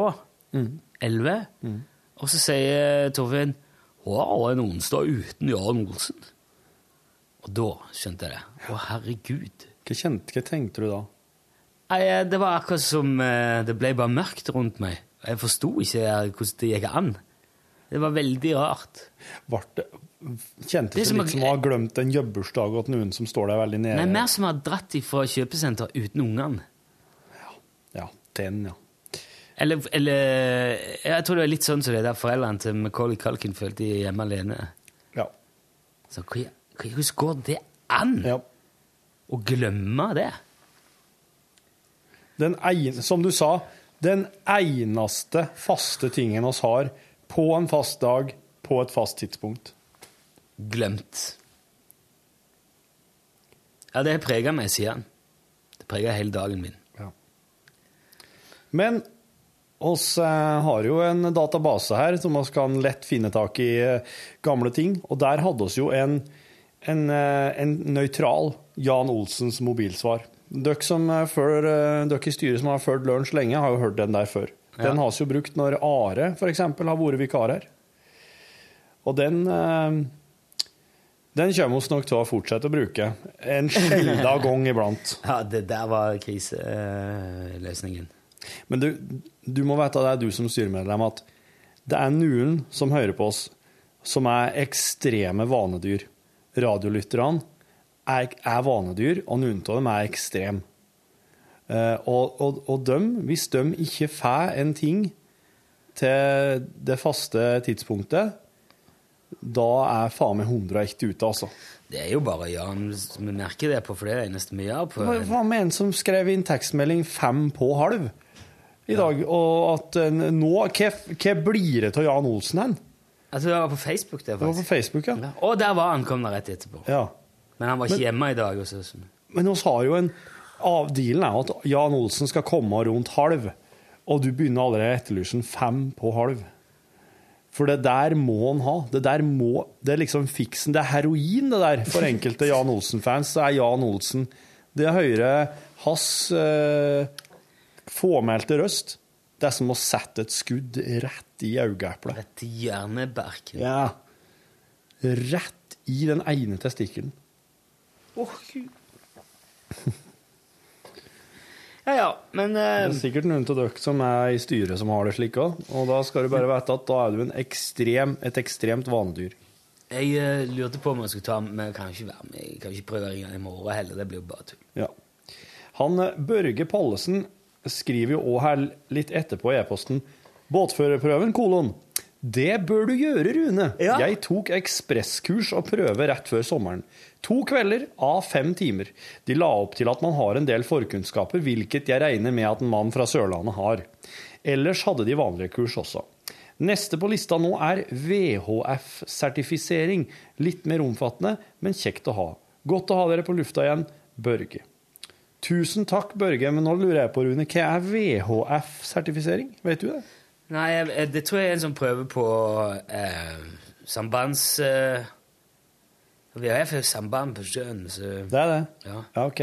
Elleve. Og så sier Torfinn Wow, en onsdag uten Jan Olsen. Og da skjønte jeg det. Å, herregud. Hva, kjente, hva tenkte du da? Nei, eh, det var akkurat som eh, det ble bare mørkt rundt meg. Jeg forsto ikke eh, hvordan det gikk an. Det var veldig rart. Det, kjente Det ikke som litt som å ha glemt en jobbursdag og noen som står der veldig nede? Nei, mer som å ha dratt ifra kjøpesenter uten ungene. Ja, den, ja. Eller, eller Jeg tror det er litt sånn som det der foreldrene til Macauley Culkin følte Hjemme alene. ja. Så hvordan går det an? ja. Å glemme det? Den ene, som du sa, den eneste faste tingen oss har på en fast dag, på et fast tidspunkt. Glemt. Ja, det har prega meg han. Det preger hele dagen min. Men oss eh, har jo en database her som vi kan lett finne tak i eh, gamle ting, og der hadde oss jo en, en, eh, en nøytral Jan Olsens mobilsvar. Dere, som før, dere i styret som har ført lunsj lenge, har jo hørt den der før. Den Ja. har vi jo brukt når Are f.eks. har vært vikar her. Og den den kommer vi nok til å fortsette å bruke. En (laughs) sjelden gang iblant. Ja, det der var kriseløsningen. Men du, du må vite, det er du som styremedlem, at det er noen som hører på oss, som er ekstreme vanedyr. Radiolytterne er, er vanedyr, og noen av dem er ekstreme. Eh, og, og, og dem, hvis de ikke får en ting til det faste tidspunktet, da er faen meg 101 ute, altså. Det er jo bare Jan Vi merker det på, for det er det eneste vi gjør på Hva hva med en som skrev inn tekstmelding fem på halv i dag, og at eh, nå Hva, hva blir det av Jan Olsen hen? Altså, det var på Facebook, det, Det var på. Facebook, ja. Og der var han, kom der rett etterpå. ja. Men han var ikke Men- hjemme i dag. Også, så. Men vi har jo en Avdealen er jo at Jan Olsen skal komme rundt halv, og du begynner allerede etterlysen fem på halv. For det der må han ha. Det der må Det er liksom fiksen. Det er heroin, det der. For enkelte Jan Olsen-fans så er Jan Olsen Det er høre hans eh, fåmælte røst Det er som å sette et skudd rett i øyeeplet. Rett i hjernebarken. Ja. Rett i den ene testikkelen. Åh, Gud. (laughs) Ja, ja, men Det eh, er sikkert noen av dere som er i styret som har det slik òg. Og da skal du bare vite at da er du en ekstrem, et ekstremt vanedyr. jeg uh, lurte på om jeg skulle ta Men jeg kan ikke være med. Jeg kan ikke prøve å ringe i morgen heller. Det blir jo bare tull. Ja. Han eh, Børge Pallesen skriver jo òg her litt etterpå i e-posten Båtførerprøven, kolon. Det bør du gjøre, Rune. Ja. Jeg tok ekspresskurs og prøve rett før sommeren. To kvelder av fem timer. De la opp til at man har en del forkunnskaper, hvilket jeg regner med at en mann fra Sørlandet har. Ellers hadde de vanlige kurs også. Neste på lista nå er VHF-sertifisering. Litt mer omfattende, men kjekt å ha. Godt å ha dere på lufta igjen. Børge. Tusen takk, Børge, men nå lurer jeg på, Rune, hva er VHF-sertifisering? Vet du det? Nei, det tror jeg er en som prøver på eh, sambands... Eh, VHF er samband på sjøen, så Det er det? Ja. Ja, ok.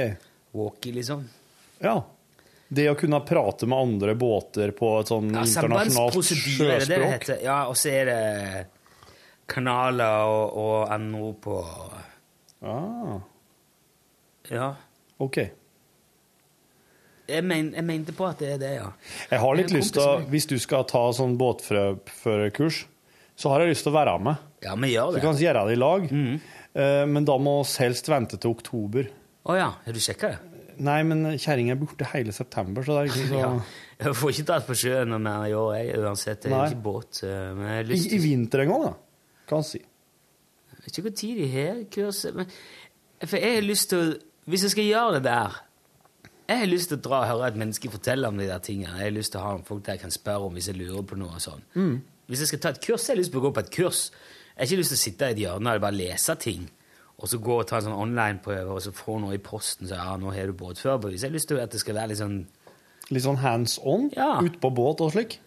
Walkie, liksom. Ja. Det å kunne prate med andre båter på et sånn Ja, internasjonalt sjøspråk? det det det heter. Ja, og så er det kanaler og, og NO på Ah, Ja. ok. Jeg, men, jeg mente på at det er det, ja. Jeg har litt Jeg lyst til hvis du skal ta sånn båtførerkurs, så har jeg lyst til å være med. Ja, vi gjør Så kan vi kan gjøre det i lag. Mm. Men da må vi helst vente til oktober. Å ja, har du sjekka det? Nei, men kjerringa er borte hele september, så det er ikke så (laughs) Ja. Jeg får ikke dratt på sjøen noe mer i år, jeg, uansett. Det er ikke båt. eh, Men jeg har I, lyst I I vinter en gang, da, kan si. Jeg vet ikke hvor tid de har kurset, men For jeg har lyst til å Hvis jeg skal gjøre det der Jeg har lyst til å dra og høre et menneske fortelle om de der tingene. Jeg har lyst til å ha folk der jeg kan spørre om hvis jeg lurer på noe og sånn. Mm. Hvis jeg skal ta et kurs, så har jeg lyst til å gå på et kurs. Jeg har ikke lyst til å sitte i et hjørne og bare lese ting, og så gå og ta en sånn online-prøve, og så få noe i posten, så ja, nå har du båtførerbevis. Jeg har lyst til at det skal være litt sånn Litt sånn hands on, Ja. ute på båt og slik.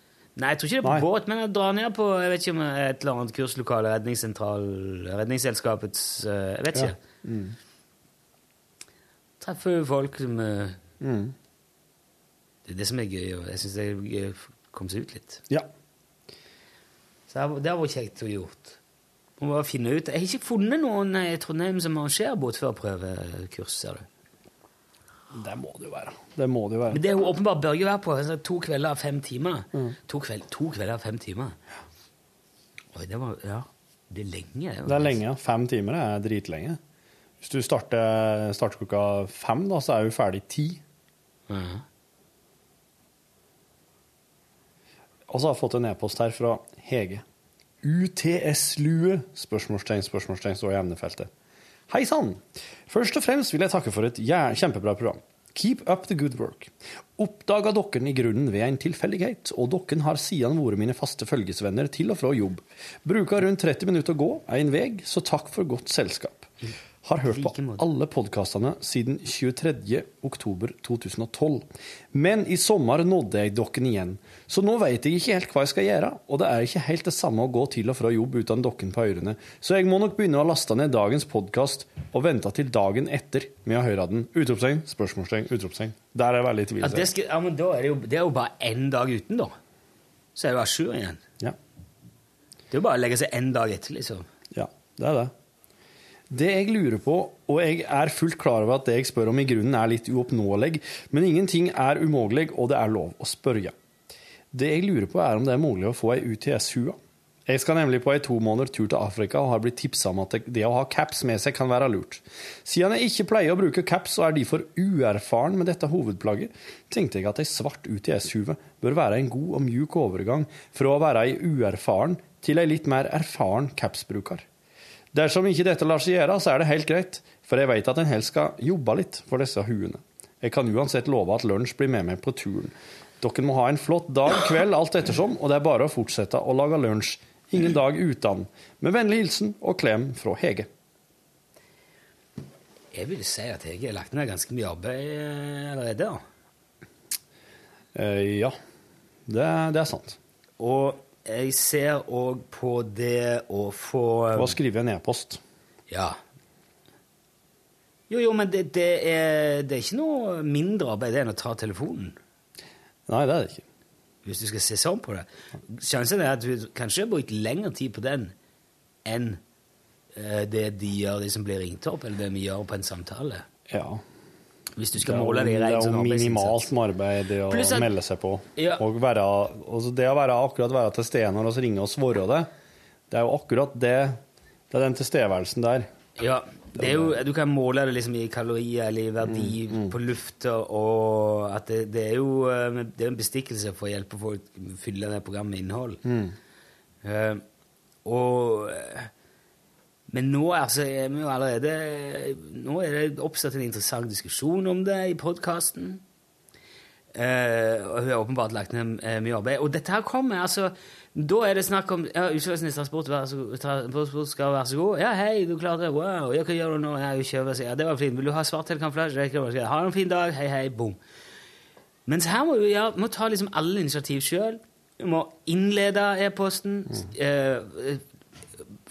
Nei, jeg tror ikke det er på Nei. båt, men jeg drar ned på jeg vet ikke om et eller annet kurslokale, redningssentral, redningsselskapets eh, Jeg vet Ja. Mm. Treffer folk som eh, Mm. Det er det som er gøy, jeg syns det er gøy å komme seg ut litt. Ja. Så det har- vært kjekt å gjort. Må bare finne ut Jeg har ikke funnet noen i Trondheim som arrangerer båtførerprøvekurs, ser du. Det må det jo være. Det må det jo være. Men det er jo åpenbart Børge være på altså, to kvelder av fem timer. Mm. To, kveld, to kvelder av fem timer. Oi, det var Ja. Det er lenge. Det er lenge. Fem timer er dritlenge. Hvis du starter, starter klokka fem, da, så er du ferdig ti. Og så har jeg fått en e-post her fra Hege. UTS-lue? Spørsmålstegn, spørsmålstegn står i emnefeltet. Hei sann! Først og fremst vil jeg takke for et kjempebra program. Keep up the good work. Oppdaga dokken i grunnen ved en tilfeldighet, og dokken har siden vært mine faste følgesvenner til og fra jobb. Bruker rundt 30 minutter å gå en vei, så takk for godt selskap. Har hørt på alle podkastene siden 23. oktober 2012. Men i sommer nådde jeg dokken igjen, så nå vet jeg ikke helt hva jeg skal gjøre, og det er ikke helt det samme å gå til og fra jobb uten dokken på ørene, så jeg må nok begynne å laste ned dagens podkast og vente til dagen etter med å høre den. Utropstegn, spørsmålstegn, utropstegn. Der er jeg veldig i tvil. Ja, det, skal, ja, men da er det, jo, det er jo bare én dag uten, da. Så er det jo à jour igjen. Ja. Det er jo bare å legge seg én dag etter, liksom. Ja, det er det. Det jeg lurer på, og jeg er fullt klar over at det jeg spør om i grunnen er litt uoppnåelig, men ingenting er umulig, og det er lov å spørre. Det jeg lurer på er om det er mulig å få ei UTS-hue. Jeg skal nemlig på ei to måneder tur til Afrika og har blitt tipsa om at det- å ha caps med seg kan være lurt. Siden jeg ikke pleier å bruke caps og er derfor uerfaren med dette hovedplagget, tenkte jeg at ei svart UTS-hue bør være en god og mjuk overgang fra å være ei uerfaren til ei litt mer erfaren capsbruker. Dersom ikke dette lar seg gjøre, så er det helt greit, for jeg vet at en helst skal jobbe litt for disse huene. Jeg kan uansett love at lunsj blir med meg på turen. Dere må ha en flott dag, kveld, alt ettersom, og det er bare å fortsette å lage lunsj. Ingen dag uten. Med vennlig hilsen og klem fra Hege. Jeg vil si at Hege har lagt ned ganske mye arbeid eh, allerede. Eh, ja, det, det er sant. Og jeg ser òg på det å få Og skrive en e-post. Ja. Jo, jo, men det, det, er, det er ikke noe mindre arbeid enn å ta telefonen. Nei, det er det ikke. Hvis du skal se sånn på det. Sjansen er at du kanskje har brukt lengre tid på den enn eh, det de gjør, de som blir ringt opp, eller det vi gjør på en samtale. Ja. Hvis du skal måle det i er rent jo sånn minimalt med arbeid det å at- melde seg på. Ja. Og være, altså det å være akkurat være til stede når vi ringer og svarer det, det er jo akkurat det Det er den tilstedeværelsen der. Ja, det jo, du kan måle det liksom i kalorier eller i verdi Mm, på lufta, og at det, det er jo eh, det er en bestikkelse for å hjelpe folk å fylle det programmet med innhold. Mm. Uh, og eh, Men nå altså, er vi jo allerede Nå er det oppstått en interessant diskusjon om det i podkasten. og hun har åpenbart lagt ned eh, mye arbeid. Og dette her kommer altså Da er det snakk om ja, transport, vær så god, transport skal være så god. Ja, hei, du klarte det. Wow. Ja, hva gjør du nå? Ja, jeg kjører, ja, det var fint. Vil du ha svart ikke. Ha en fin dag. Hei, hei. Boom. Mens her må du ja, må ta liksom alle initiativ sjøl. Du må innlede e-posten. eh,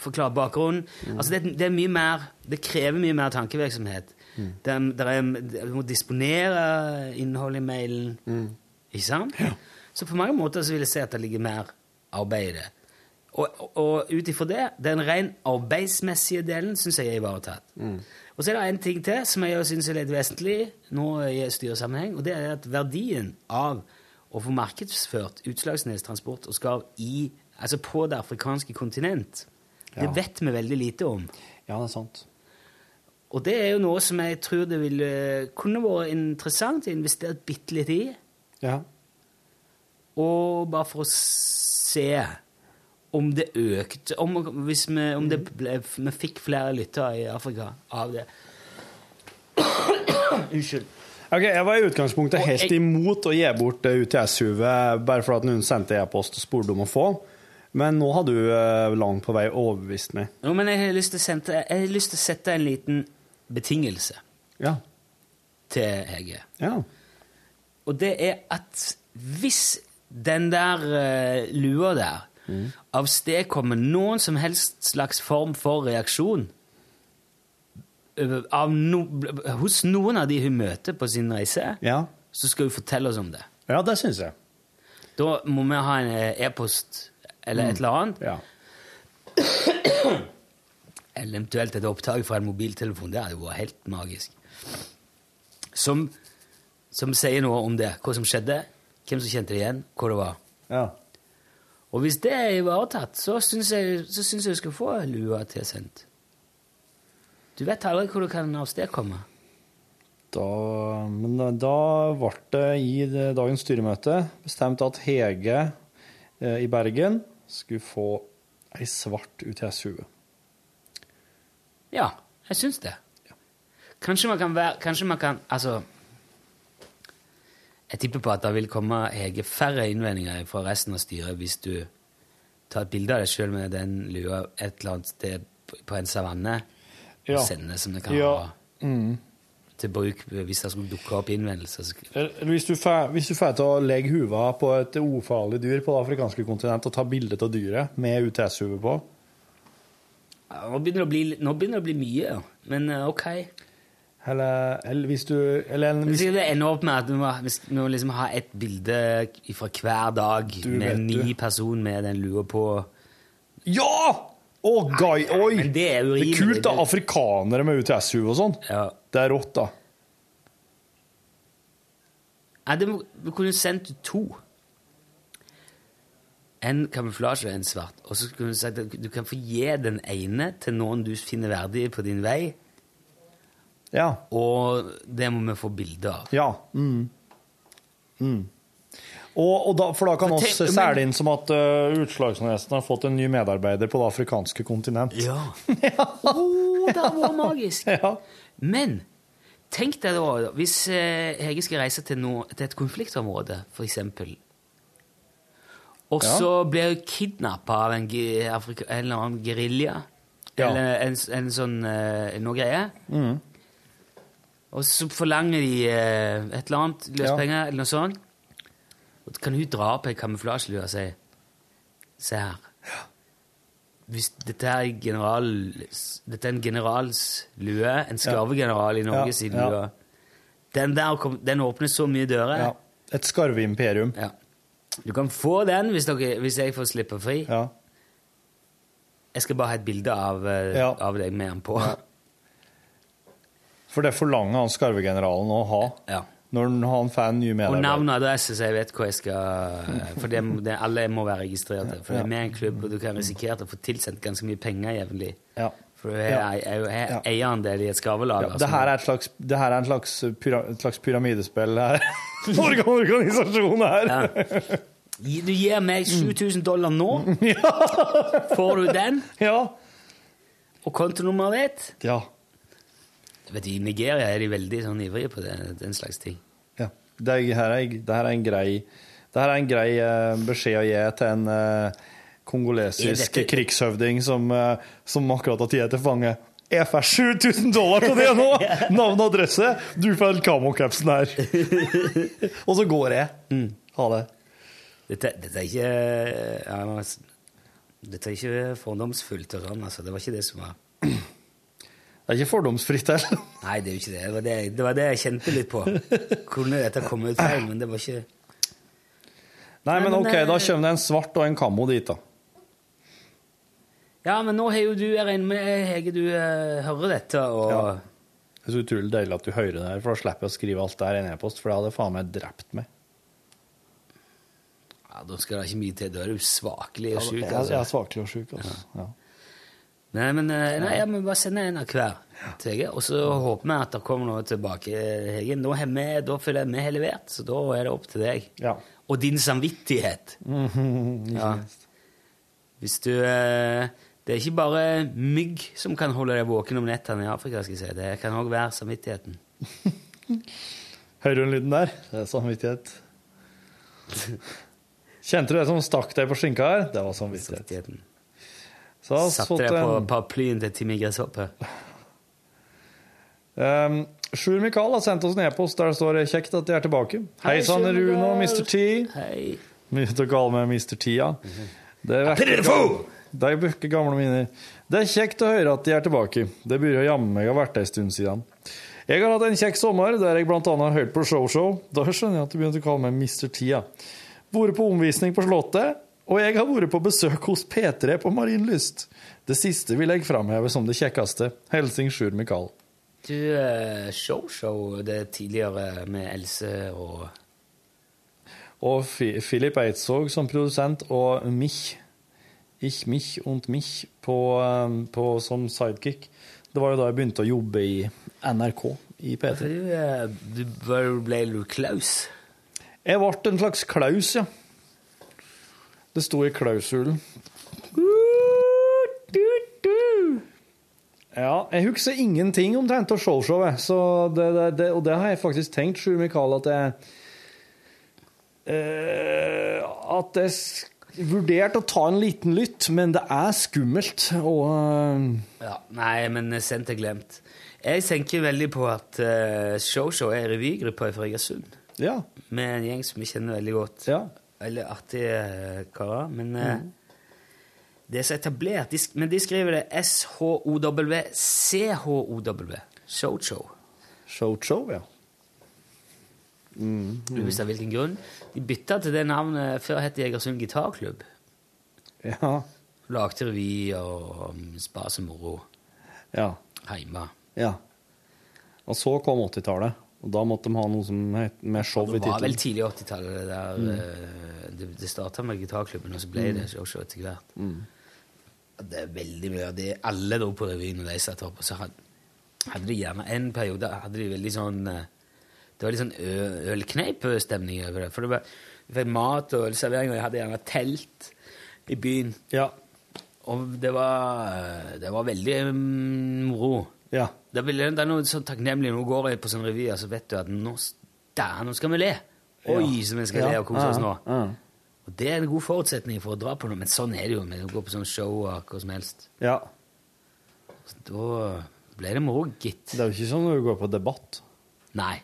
forklare bakgrunnen. Altså det, det er mye mer Det krever mye mer tankevirksomhet. Det, er- det er, du må disponere innholdet i mailen. Ikke sant? Så på mange måter så vil jeg si at det ligger mer arbeid i det. Og, og, ut ifra det, den ren arbeidsmessige delen syns jeg er ivaretatt. Og så er det en ting til som jeg syns er litt vesentlig nå i styresammenheng, og det er at verdien av å få markedsført Utslagsnes Transport og Skarv i, altså på det afrikanske kontinent, det Ja. vet vi veldig lite om. Ja, det er sant. Og det er jo noe som jeg tror det ville kunne vært interessant å investere bitte litt i. Ja. Og bare for å se om det økte Om, vi, om det ble, vi fikk flere lyttere i Afrika av det. (coughs) Unnskyld. Ok, Jeg var i utgangspunktet helt imot å gi bort eh, UTS-huet bare for at noen sendte e-post og spurte om å få, men nå har du eh, langt på vei overbevist meg. Jo, men jeg har lyst til å, sende, jeg har lyst til å sette en liten betingelse Ja. til Hege. Ja. Og det er at hvis den der eh, lua der avstedkommer noen som helst slags form for reaksjon av no, hos noen av de hun møter på sin reise, Ja, så skal hun fortelle oss om det. ja det syns jeg. Da må vi ha en eh, e-post eller et eller annet, Ja. eller (clears throat) eventuelt et opptak fra en mobiltelefon. Det hadde vært helt magisk. Som, som sier noe om det. Hva som skjedde, hvem som kjente det igjen, hvor det var. ja. Og hvis det er ivaretatt, så syns jeg, så syns jeg du skal få lua tilsendt. Du vet aldri hvor du kan avstedkomme. Da, men da, da ble det i dagens styremøte bestemt at Hege eh, i Bergen skulle få ei svart UTS-hue. Ja, Jeg syns det. Kanskje man kan være Kanskje man kan Altså Jeg tipper på at det vil komme Hege, færre innvendinger fra resten av styret hvis du tar et bilde av deg sjøl med den lua et eller annet sted på- en savanne Ja. og sender som det kan Ja. være. Mm. Til bruk hvis det skulle dukke opp innvendelser. hvis du får til å legge huva på et ufarlig dyr på det afrikanske kontinent og ta bilde av dyret med UTS-hue på Ja, Nå begynner bli, nå begynner det å bli mye, men eh, ok. Eller, eller hvis du eller, Hvis hvis, det ender opp med at du må, hvis du må liksom ha et bilde fra hver dag med en ny du. person med den lua på Ja! Å, guy, oi! Det er Det er kult, da. Afrikanere med UTS-hue og sånn. Ja. Det er rått, da. Ja, det må, du kunne sendt to. En kamuflasje og en svart. Og så kunne du sagt at du kan få gi den ene til noen du finner verdig på din vei, Ja. og det må vi få bilde av. Ja. Mm. Mm. Og, og da, for da kan vi særlig inn som at uh, Utslagsnesten har fått en ny medarbeider på det afrikanske kontinent. Ja. (laughs) oh, det var vært magisk. (laughs) Ja. Men tenk deg da, hvis eh, Hege skal reise til, noe, til et konfliktområde, eksempel, og Ja. så blir hun kidnappa av en, Afrika, en eller annen gerilja, Ja. eller en, en sånn eh, noe greie, Mm. og så forlanger de et eller annet, løspenger eller noe sånt, og kan hun dra på en kamuflasjelue og si, se her, hvis dette er, general, dette er en generals lue, en skarvegeneral i Norge Ja, sin lue, den der kom, den åpner så mye dører. ja. Et skarveimperium. Ja. Du kan få den hvis, dere, hvis jeg får slippe fri. Ja. Jeg skal bare ha et bilde av, eh, Ja. av deg med den på. For det forlanger han skarvegeneralen å ha Ja. Når han- får en ny Og navn og adresse, så jeg vet hvor jeg skal For det, det, alle må være registrert. For det er med en klubb, og du kan risikere å få tilsendt ganske mye penger jevnlig. Ja. For du er, jo er eierandel i et skarvelag. Ja, altså. det her er et slags, er en slags, pyra, et slags pyramidespill her. (laughs) Organ- Organisasjon her. Ja. Du gir meg 7000 dollar nå, (laughs) får du den, Ja. og kontonummeret ditt. Ja. Vet du, I Nigeria er de veldig sånn ivrige på det, den slags ting. ja. Det, er- her er, det her er en grei, er en grei uh, beskjed å gi til en uh, kongolesisk dette- krigshøvding som, uh, som akkurat har tid til fange. Jeg får 7000 dollar på det nå! (laughs) Navn og adresse. Du får kamokapsen her. (laughs) og så går jeg. Mm. Ha det. Dette, dette er ikke ja, Dette er ikke fordomsfullt og sånn, altså. Det var ikke det som var Det er ikke fordomsfritt heller. (laughs) Nei, det er jo ikke det. Det var det, det var det jeg kjente litt på. Kunne dette komme ut feil? Men det var ikke Nei, men ok, eh, da kommer det en svart og en kammo dit, da. Ja, men nå har jo du Jeg regner med, Hege, du eh, hører dette, og Ja. Det er så utrolig deilig at du hører det her, for da slipper jeg å skrive alt det her i en e-post, for det hadde faen meg drept meg. Ja, Da skal det ikke mye til. Da er du svakelig og sjuk. Jeg, jeg Altså. er svakelig og sjuk, altså. Ja. Nei, men eh, nei, ja, men bare sende en av hver til og så håper vi at det kommer noe tilbake. Hegen. nå har vi, da føler jeg vi har levert, så da er det opp til deg. Ja. Og din samvittighet. (laughs) Ja. Hvis du eh, Det er ikke bare mygg som kan holde deg våken om nettene i Afrika. skal jeg si. Det kan òg være samvittigheten. (laughs) Hører du den lyden der? Det er samvittighet. (laughs) Kjente du det som stakk deg på skinka her? Det var samvittighet. samvittigheten. Så Satte jeg på en paraplyen til Timmy Gresshoppe. um, Sjur Mikael har sendt oss en e-post der det står 'Kjekt at de er tilbake'. Hei Hei, Rune og Mr. T. Hei. Mye å kalle meg Mr. T, ja. Det er! Vekker gamle minner. Det er kjekt å høre at de er tilbake. Det burde jammen meg ha vært ei stund siden. Jeg har hatt en kjekk sommer, der jeg annet har hørt på Show-Show. Da skjønner jeg at du begynte å kalle meg Mr. T, ja. Vært på omvisning på Slottet, og jeg har vært på besøk hos P3 på Marienlyst. Det siste vil jeg framheve som det kjekkeste. Helsing Sjur Mikael. Du, eh, Show-Show, det tidligere med Else og Og Filip Eidsvåg som produsent, og mich, ich, mich und mich, på, um, på, som sidekick. Det var jo da jeg begynte å jobbe i NRK i P3. Du, eh, du ble du Klaus? Jeg ble en slags Klaus, ja. Det sto i klausulen. Ja, jeg husker ingenting omtrent av showshowet, så det, det, det, og det har jeg faktisk tenkt, Sjur Mikael, at jeg eh, At jeg vurderte å ta en liten lytt, men det er skummelt. Og eh, Ja, nei, men sendt er glemt. Jeg tenker veldig på at uh, ShowShow er revygruppa i Fregersund. ja. Med en gjeng som vi kjenner veldig godt. Ja. Veldig artige uh, karer. Men eh, det er så etablert. De, men de skriver det S-H-O-W, C-H-O-W. Showshow. Showshow, ja. Uvisst av hvilken grunn. De bytta til det navnet før het Jegersund Gitarklubb. Ja. Lagde revy og um, spas og moro Ja. hjemme. ja. Og så kom 80-tallet, og da måtte de ha noe som het med show i Det var vel tittelen. tidlig 80-tallet. det der, Mm. Det, det starta med gitarklubben, og så ble Mm. det showshow etter hvert. Og Det er veldig mye av det Alle dro på revy når de satt opp, og så hadde, hadde de gjerne en periode hadde de veldig sånn eh, Det var litt sånn ølkneipstemning over det. For det var, vi fikk mat og ølservering, og jeg hadde gjerne telt i byen. Ja. Og det var, eh, det var veldig moro. moro. Ja. Det, er noe så takknemlig. Nå går jeg på sånn revy, så vet du at nå, der, nå skal vi le. Oi, så vi skal le og kose oss nå. Ja. Og Det er en god forutsetning for å dra på noe, men sånn er det jo. Vi går på sånn show og hva som helst. ja. Så da ble det moro, gitt. Det er jo ikke sånn når du går på debatt. Nei.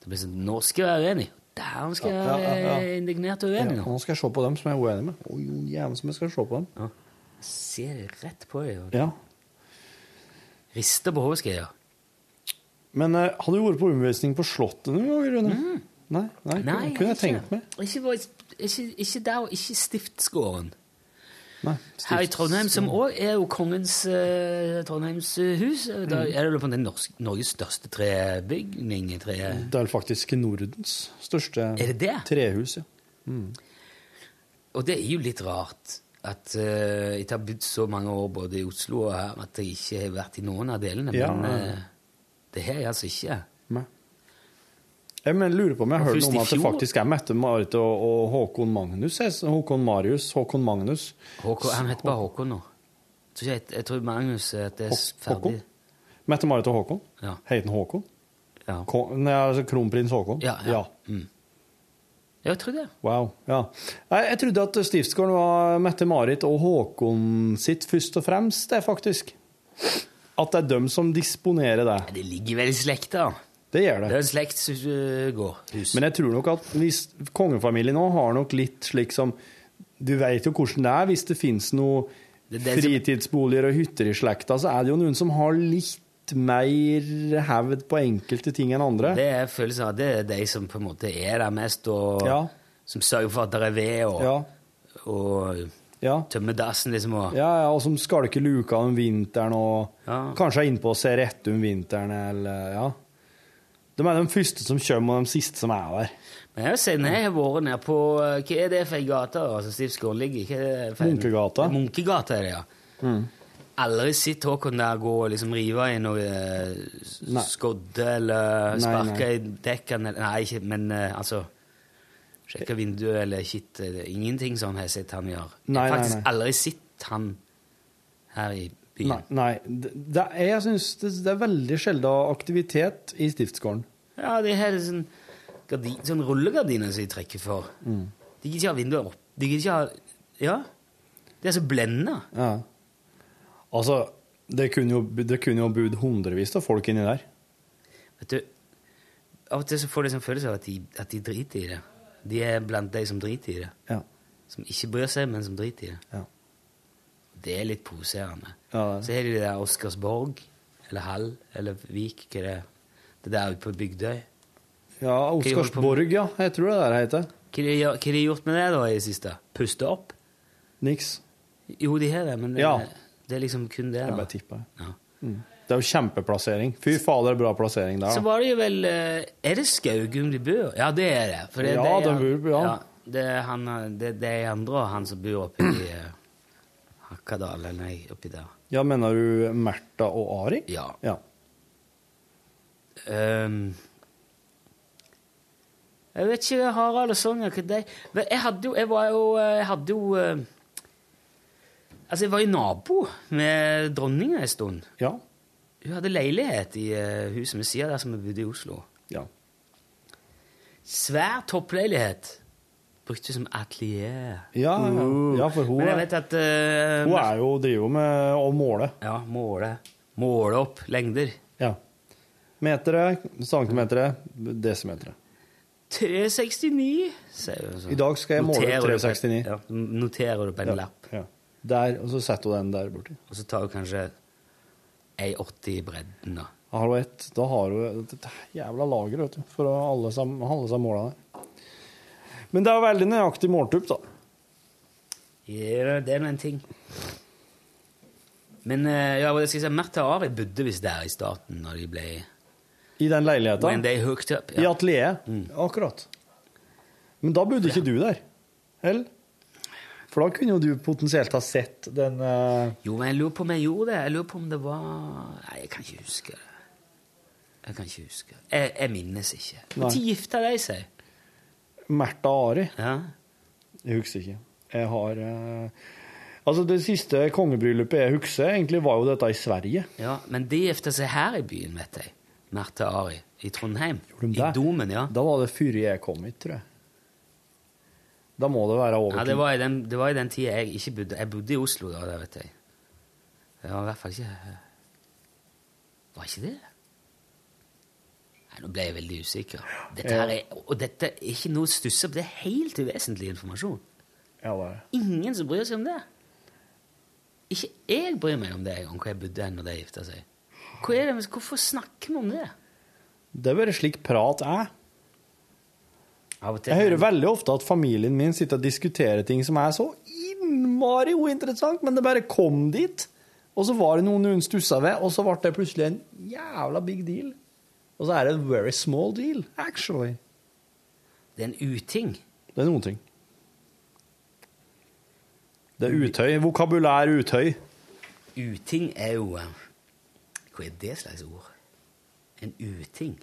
Det blir sånn Nå skal jeg være uenig. Der skal jeg være ja, ja, ja. indignert og uenig nå. skal jeg se på dem som jeg er uenig med. Oi, jo, jævlig som jeg skal se på dem. Ja. Ser rett på deg Ja. Rister på hodet, skal jeg gjøre. Men eh, har du vært på omvisning på Slottet noen gang, Rune? Nei, nei, Nei, kunne jeg ikke. tenkt meg. Ikke, ikke, ikke der, og ikke Stiftsgården. Nei, Her i Trondheim, som òg er jo kongens uh, Trondheimshus. Mm. Da er det vel på den norsk, Norges største trebygning. Tre... Det er faktisk Nordens største Er det det? trehus, ja. Og det er jo litt rart at uh, jeg har bodd så mange år både i Oslo og her at jeg ikke har vært i noen av delene. Ja. Men uh, det har jeg altså ikke. Nei. Jeg men, lurer på om jeg har hørt noe om at det faktisk er Mette-Marit og, og Håkon Magnus. Håkon Marius, Håkon Magnus. Håkon, han heter bare Håkon nå. Jeg jeg, tror Magnus at det er ferdig. Håkon? Mette-Marit og Håkon? Ja. Heter han Håkon? Ja. Ko, nei, altså Kronprins Håkon? Ja, ja. Mm. Jeg trodde det. Wow. Ja. Jeg trodde at Stiftsgården var Mette-Marit og Håkon sitt først og fremst, det, faktisk. At det er dem som disponerer det. Det ligger vel i slekta. Det gjør Det det. er en slektsgård. Hus. Men jeg tror nok at hvis kongefamilien nå har nok litt slik som Du vet jo hvordan det er hvis det finnes noe Det det fritidsboliger og hytter i slekta, så er det jo noen som har litt mer hevd på enkelte ting enn andre. Det er følelsen av at det er de som på en måte er der mest, og Ja. som sørger for at det er ved, og, Ja, og ja. tømmer dassen, liksom. Og, Ja, ja, og som skalker luka om vinteren og kanskje er innpå og ser rett om vinteren, eller ja. De er de første som kommer, og de siste som er der. Men jeg ser, jeg har vært nede på eh, Hva er det for ei gate? Altså, ligger? Munkegata. Munkegata er det, ja. Aldri sett Håkon der gå og liksom rive i noe eh, Nei. skodde eller Nei, sparke i dekkene Nei, ikke, men eh, altså Sjekke vinduet eller eller Ingenting sånn har jeg sett han gjøre. Jeg Nei, har nei, faktisk nei. aldri sett han her i byen. Nei, nei. Det, det er, jeg syns det, det er veldig sjelden aktivitet i Stiftsgården. Ja, de har sånn, gardin, sånn rullegardiner som de trekker for. Mm. De gidder ikke ha vinduer opp. De gidder ikke ha Ja. De er så blenda. Ja. Altså, det kunne jo, det kunne jo bodd hundrevis av folk inni der. Vet du, Av og til så får de sånn følelse av at de, at de driter i det. De er blant de som driter i det. Ja. Som ikke bryr seg, men som driter i det. Ja. Det er litt provoserende. Ja. Så har de det der Oscarsborg, eller Hall, eller Vik, hva er det Det der ute på Bygdøy. Ja, Oscarsborg, ja. Jeg tror det der heter. Hva de, har de gjort med det da i det siste? Puste opp? Niks. Jo, de har det, men det, Ja. Det er liksom kun det. Jeg da. bare tipper. Ja. Det er jo kjempeplassering. Fy fader, bra plassering der. Så var det jo vel eh, Er det Skaugum de bor? Ja, det er det. Det, Ja, det er, bor- ja. det er han, eh, det, det er andre han som bor oppi uh, Hakadal, eller nei, oppi der. Ja, mener du Märtha og Ari? Ja. Ja. Um, jeg vet ikke, Harald og Sonja, hva de Jeg hadde jo Jeg var jo Jeg hadde jo Altså, jeg var jo nabo med dronninga en stund. ja. Hun hadde leilighet i eh, huset ved sida der som vi bodde i Oslo. Ja. Svær toppleilighet. Brukte som atelier. Ja, ja. ja, for hun, er- vet at uh, hun er jo, driver jo med å måle. Ja, måle. Måle opp lengder. Ja. Metere, centimetere, desimetere. 369, sier hun. I dag skal jeg måle Noterer du på et- 369. Ja, noterer du på en lapp. ja. Der, og så setter hun den der borti. Og så tar hun kanskje 1,80 i bredden, da. Har hun ett, da har hun et, jævla lager vet du, for å holde seg, holde seg måla der. Men det er veldig nøyaktig måltupp, da. Ja, det er nå en ting. Men eh, ja, jeg skal jeg si, Märtha og Ari bodde visst der i starten, når de ble I den leiligheta. When they hooked up. I atelieret. Akkurat. Men da bodde ikke du der, eller? For da kunne jo du potensielt ha sett den uh... Jo, men jeg lurer på om jeg gjorde det. Jeg lurer på om det var Nei, jeg kan ikke huske det. Jeg kan ikke huske. Jeg, jeg minnes ikke. Når gifta de seg? Märtha Ari. Ja. Jeg husker ikke. Jeg har uh... Altså, det siste kongebryllupet jeg husker, egentlig var jo dette i Sverige. ja, men de gifta seg her i byen, vet jeg. Märtha Ari. I Trondheim. I? Domen, ja. Da var det før jeg kom hit, tror jeg. Da må det være over Ja, det var i den, det var i den tida jeg ikke bodde Jeg bodde i Oslo da, det vet jeg. Det var i hvert fall ikke Var ikke det? Nei, Nå ble jeg veldig usikker. Dette er, og dette er ikke noe å stusse på. Det er helt uvesentlig informasjon. Ja, det er. Ingen som bryr seg om det. Ikke jeg bryr meg om det, om hvor jeg bodde når de gifta seg. Hvor er det, hvorfor snakker vi om det? Det er bare slik prat er. Jeg hører veldig ofte at familien min sitter og diskuterer ting som er så innmari uinteressant, men det bare kom dit. Og så var det noen hun stussa ved, og så ble det plutselig en jævla big deal. Og så er det en very small deal, actually. Det er en uting. Det er noen ting. Det er utøy. Vokabulær utøy. Uting er jo eh, Hva er det slags ord? En uting?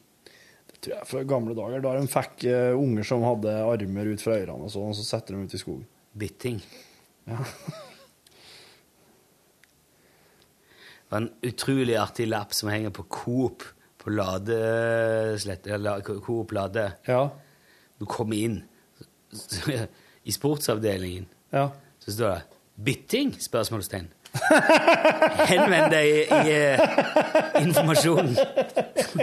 Tror jeg fra gamle dager. Da de fikk eh, unger som hadde armer ut fra ørene og sånn, og så setter de ut i skogen. Bytting. Ja. Det var en utrolig artig lapp som henger på Coop på Ladeslett eller Coop Lade. Ja. Du kommer inn i sportsavdelingen, Ja. så står det 'bytting?' spørsmålstegn. (laughs) Henvend deg i, i eh, informasjonen.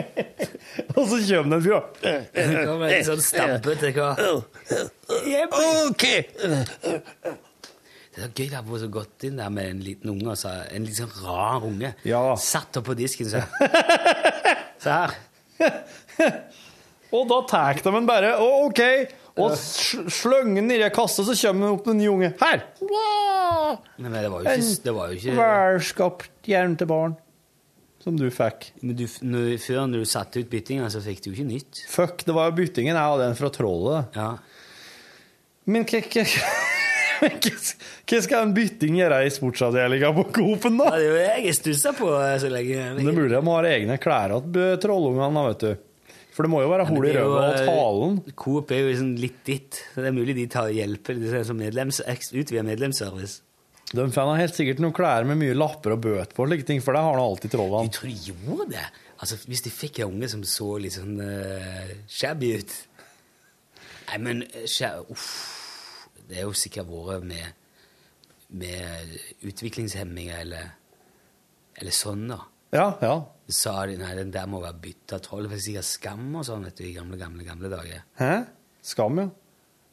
(laughs) Og så kommer det en fyr. Det kommer en sånn stampete kar. OK! Det er gøy det å ha gått inn der med en liten unge, altså. en litt sånn rar unge. Ja. Satt opp på disken så (laughs) Se her. Og da tar de den bare. Å, OK. Og sl- slenger den nedi kassa, så kommer det opp en unge. Her! Men det var jo ikke, det var jo ikke Velskapt hjelm til barn. Som du fikk. Men du, når, før når du satte ut byttinga, så fikk du jo ikke nytt. Fuck, det var jo byttingen. Jeg hadde en fra trollet. Ja. Men (laughs) hva, skal en bytting gjøre i sportsavdelinga på Coop-en, da? Ja, det er jo jeg jeg stussa på eh, så lenge. Det er mulig de har egne klær til trollungene, vet du. For det må jo være hull i røva og eh, talen. Coop er jo liksom litt ditt. Så det er mulig de tar. De er som medlems, utvider medlemsservice. De har helt sikkert noen klær med mye lapper og bøt på, like ting, for det har nå alltid Jeg trollene. tror de gjorde det. Altså, Hvis de fikk en unge som så litt sånn uh, shabby ut Nei, men eh, uff, Det er jo sikkert vært med, med utviklingshemminger eller, eller sånn, da. Ja, ja. Sa de nei, den der må være bytta troll. Det var sikkert skam og sånn vet du, i gamle, gamle, gamle dager. Hæ? Skam, ja.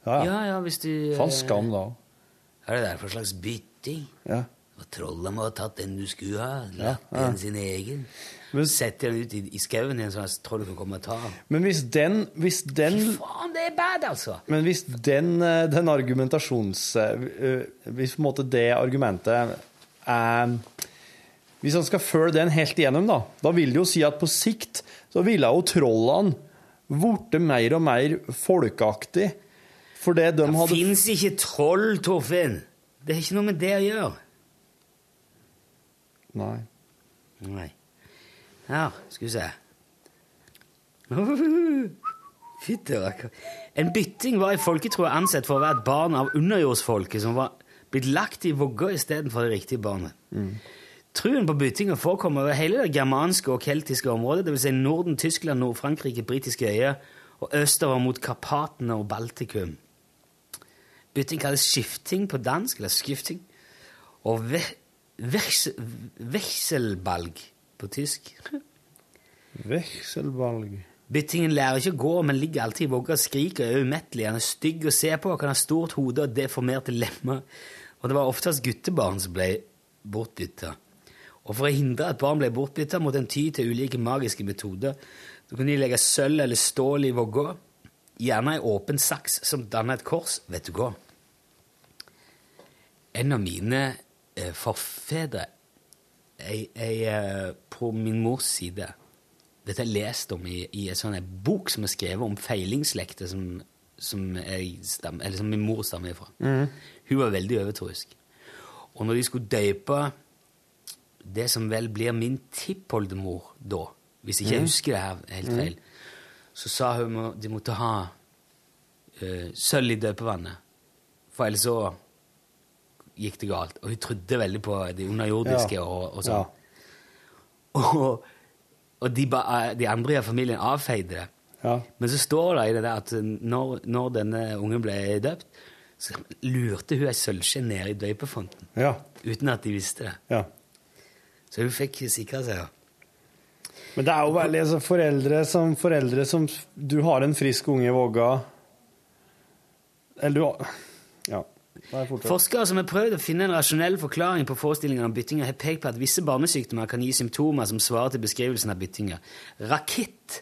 Ja, ja. Ja, hvis du Faen eh, skam, da. Hva er det der for slags bytting? Ja. Og trollet må ha tatt den du skulle ha, latt ja. den sin egen. Men- Setter den ut i, i skauen igjen, så jeg tror du kan komme og ta den. Men hvis den, hvis den Fy Faen, det er bad, altså! Men hvis den, eh, den argumentasjons... eh, eh, Hvis på en måte det argumentet er Hvis han skal følge den helt igjennom, da, da vil det jo si at på sikt så ville jo trollene blitt mer og mer folkeaktig For det de Det hadde fins ikke troll, Torfinn! Det har ikke noe med det å gjøre. Nei. Nei. Her, skal vi se (laughs) Fytti rakker. En bytting var i folketroa ansett for å være et barn av underjordsfolket som var blitt lagt i vogga istedenfor det riktige barnet. Truen på byttinga forekommer over hele det germanske og keltiske området, dvs. Si Norden, Tyskland, Nord-Frankrike, britiske øyer og østover mot Karpatene og Baltikum. Bytting kalles skifting på dansk, eller skifting, og ve veks vekselbalg på tysk. Vekselbalg. Byttingen lærer ikke å gå, men ligger alltid i vogga og skriker og er umettelig. Han er stygg å se på og kan ha stort hode og deformerte lemmer. Og det var oftest guttebarn som ble bortbytta. Og for å hindre at barn ble bortbytta, måtte en ty til ulike magiske metoder. Da kunne de legge sølv eller stål i vogga, gjerne ei åpen saks som danna et kors. Vet du hva? En av mine eh, forfedre ei, ei, eh, på min mors side Dette har jeg lest om i, i en sånn bok som er skrevet om feilingslekter som, som, jeg som min mor stammer ifra. Hun var veldig overtroisk. Og når de skulle døype det som vel blir min tippoldemor da, hvis ikke jeg husker det her helt feil, så sa hun at de måtte ha uh, sølv i døpevannet. For ellers så gikk det galt. Og hun trodde veldig på det underjordiske Ja. og, og sånn. (laughs) Og, og de, ba, de andre i familien avfeide det. Ja. Men så står det i det der at når, når denne ungen ble døpt, så lurte hun ei sølvskje ned i døypefonten Ja. uten at de visste det. ja. Så hun fikk sikra seg. ja. Men det er jo veldig altså, foreldre som foreldre som Du har en frisk unge i vogga Eller du har Ja. Forskere som har prøvd å finne en rasjonell forklaring på forestillingen om byttinger, har pekt på at visse barnesykdommer kan gi symptomer som svarer til beskrivelsen av byttinger. Rakitt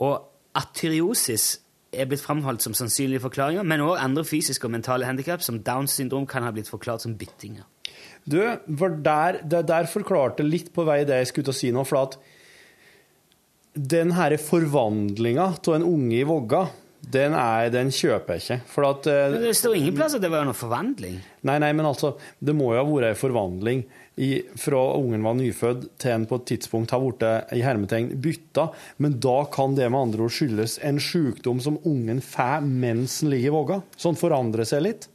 og atyreosis er blitt framholdt som sannsynlige forklaringer, men også andre fysiske og mentale handikap, som Downs syndrom, kan ha blitt forklart som byttinger. Du, der, det der forklarte litt på vei det jeg skulle til å si nå, for at den her forvandlinga av en unge i vogga, den, er, den kjøper jeg ikke. For at eh, Men det står ingen plass at det var noe forvandling. Nei, nei, men altså, det må jo ha vært en forvandling i, fra ungen var nyfødt til en på et tidspunkt har blitt i hermetegn bytta, men da kan det med andre ord skyldes en sykdom som ungen får mens den ligger i vogga. Sånn forandrer seg litt.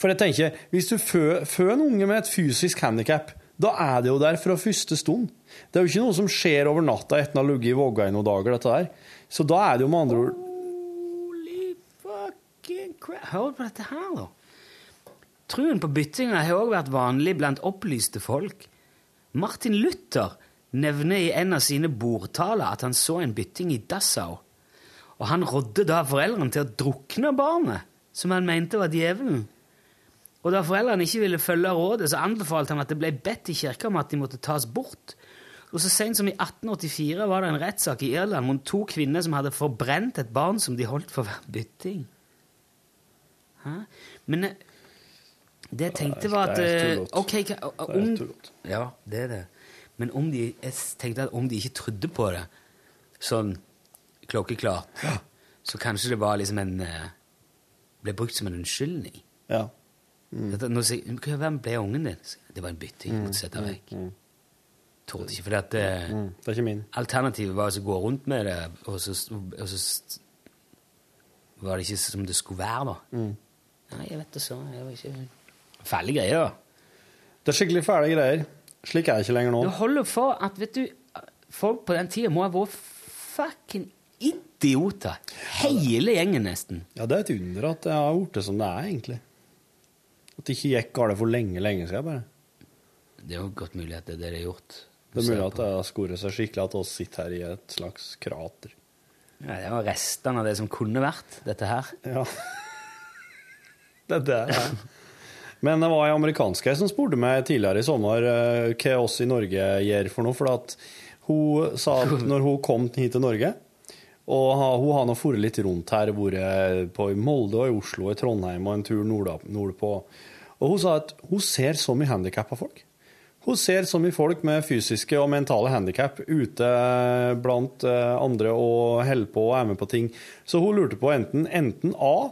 For jeg tenker, hvis du fø- føder en unge med et fysisk handikap, da er det jo der fra første stund. Det er jo ikke noe som skjer over natta etter å ha ligget i vogga i noen dager, dette der. Så da er det jo med andre ord Holy fucking crap. Hør på dette her, da. Truen på byttinga har også vært vanlig blant opplyste folk. Martin Luther nevner i en av sine bordtaler at han så en bytting i Dassau. Og han rådde da foreldrene til å drukne barnet, som han mente var djevelen. Og da foreldrene ikke ville følge rådet, så anbefalte han at det ble bedt i kirka om at de måtte tas bort. Og så sent som i 1884 var det en rettssak i Irland mot to kvinner som hadde forbrent et barn som de holdt for hver bytting. Hæ? Men eh, det jeg tenkte var at Det er eh, tullete. Ok, om. Ja, det er det. Men om de, jeg tenkte at om de ikke trodde på det sånn klokkeklart, så kanskje det var liksom en eh, Ble brukt som en unnskyldning. Ja. Dette, nå sier, «Men Hvem ble ungen din? Det var en bytting. jeg måtte sette vekk. Trodde ikke, fordi at eh, Mm, det er ikke min. Alternativet var altså å gå rundt med det, og så, og så var det ikke som det skulle være, da. Mm. Nei, jeg vet det så. Jeg var ikke Fæle greier, da. Det er skikkelig fæle greier. Slik er det ikke lenger nå. Det holder for at, vet du, folk på den tida må ha vært fucking idioter. Hele gjengen, nesten. Ja, det er et under at det har blitt som det er, egentlig. At det ikke gikk galt for lenge, lenge siden, bare. Det er jo godt mulig at det er har gjort. Det er mulig at det har skoret seg skikkelig at vi sitter her i et slags krater. Ja, det var restene av det som kunne vært, dette her. Ja. Det er det. Ja. Men det var ei amerikansk som spurte meg tidligere i sommer uh, hva oss i Norge gjør for noe. For at hun sa at (laughs) når hun kom hit til Norge og hun har nå foret litt rundt her, vært på Molde og i Oslo og i Trondheim og en tur nord- nordpå. Og hun sa at hun ser så mye handikappa folk. Hun ser så mye folk med fysiske og mentale handikap ute blant eh, andre og holder på og er med på ting. Så hun lurte på enten, enten A,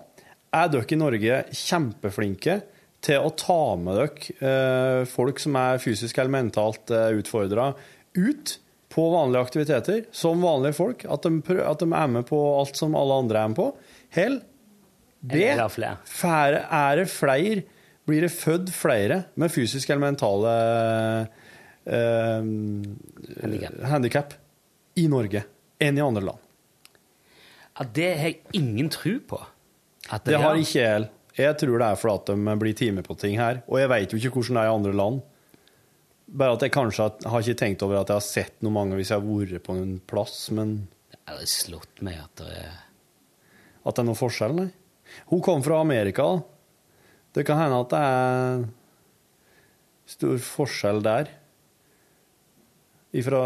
er dere i Norge kjempeflinke til å ta med dere eh, folk som er fysisk eller mentalt eh, utfordra, ut på vanlige aktiviteter, som vanlige folk? At de, prø- at de er med på alt som alle andre er med på? Hell, B, er det flere blir det født flere med fysiske eller mentale eh, handikap i Norge enn i andre land. Ja, det har jeg ingen tro på. At Det har ikke jeg. Jeg tror det er fordi at de blir time på ting her. Og jeg vet jo ikke hvordan det er i andre land. Bare at jeg kanskje har- har ikke tenkt over at jeg har sett noen mange hvis jeg har vært på en plass, men Det har slått meg at det er at det er noen forskjell, nei. Hun kom fra Amerika, da. Det kan hende at det er stor forskjell der. Ifra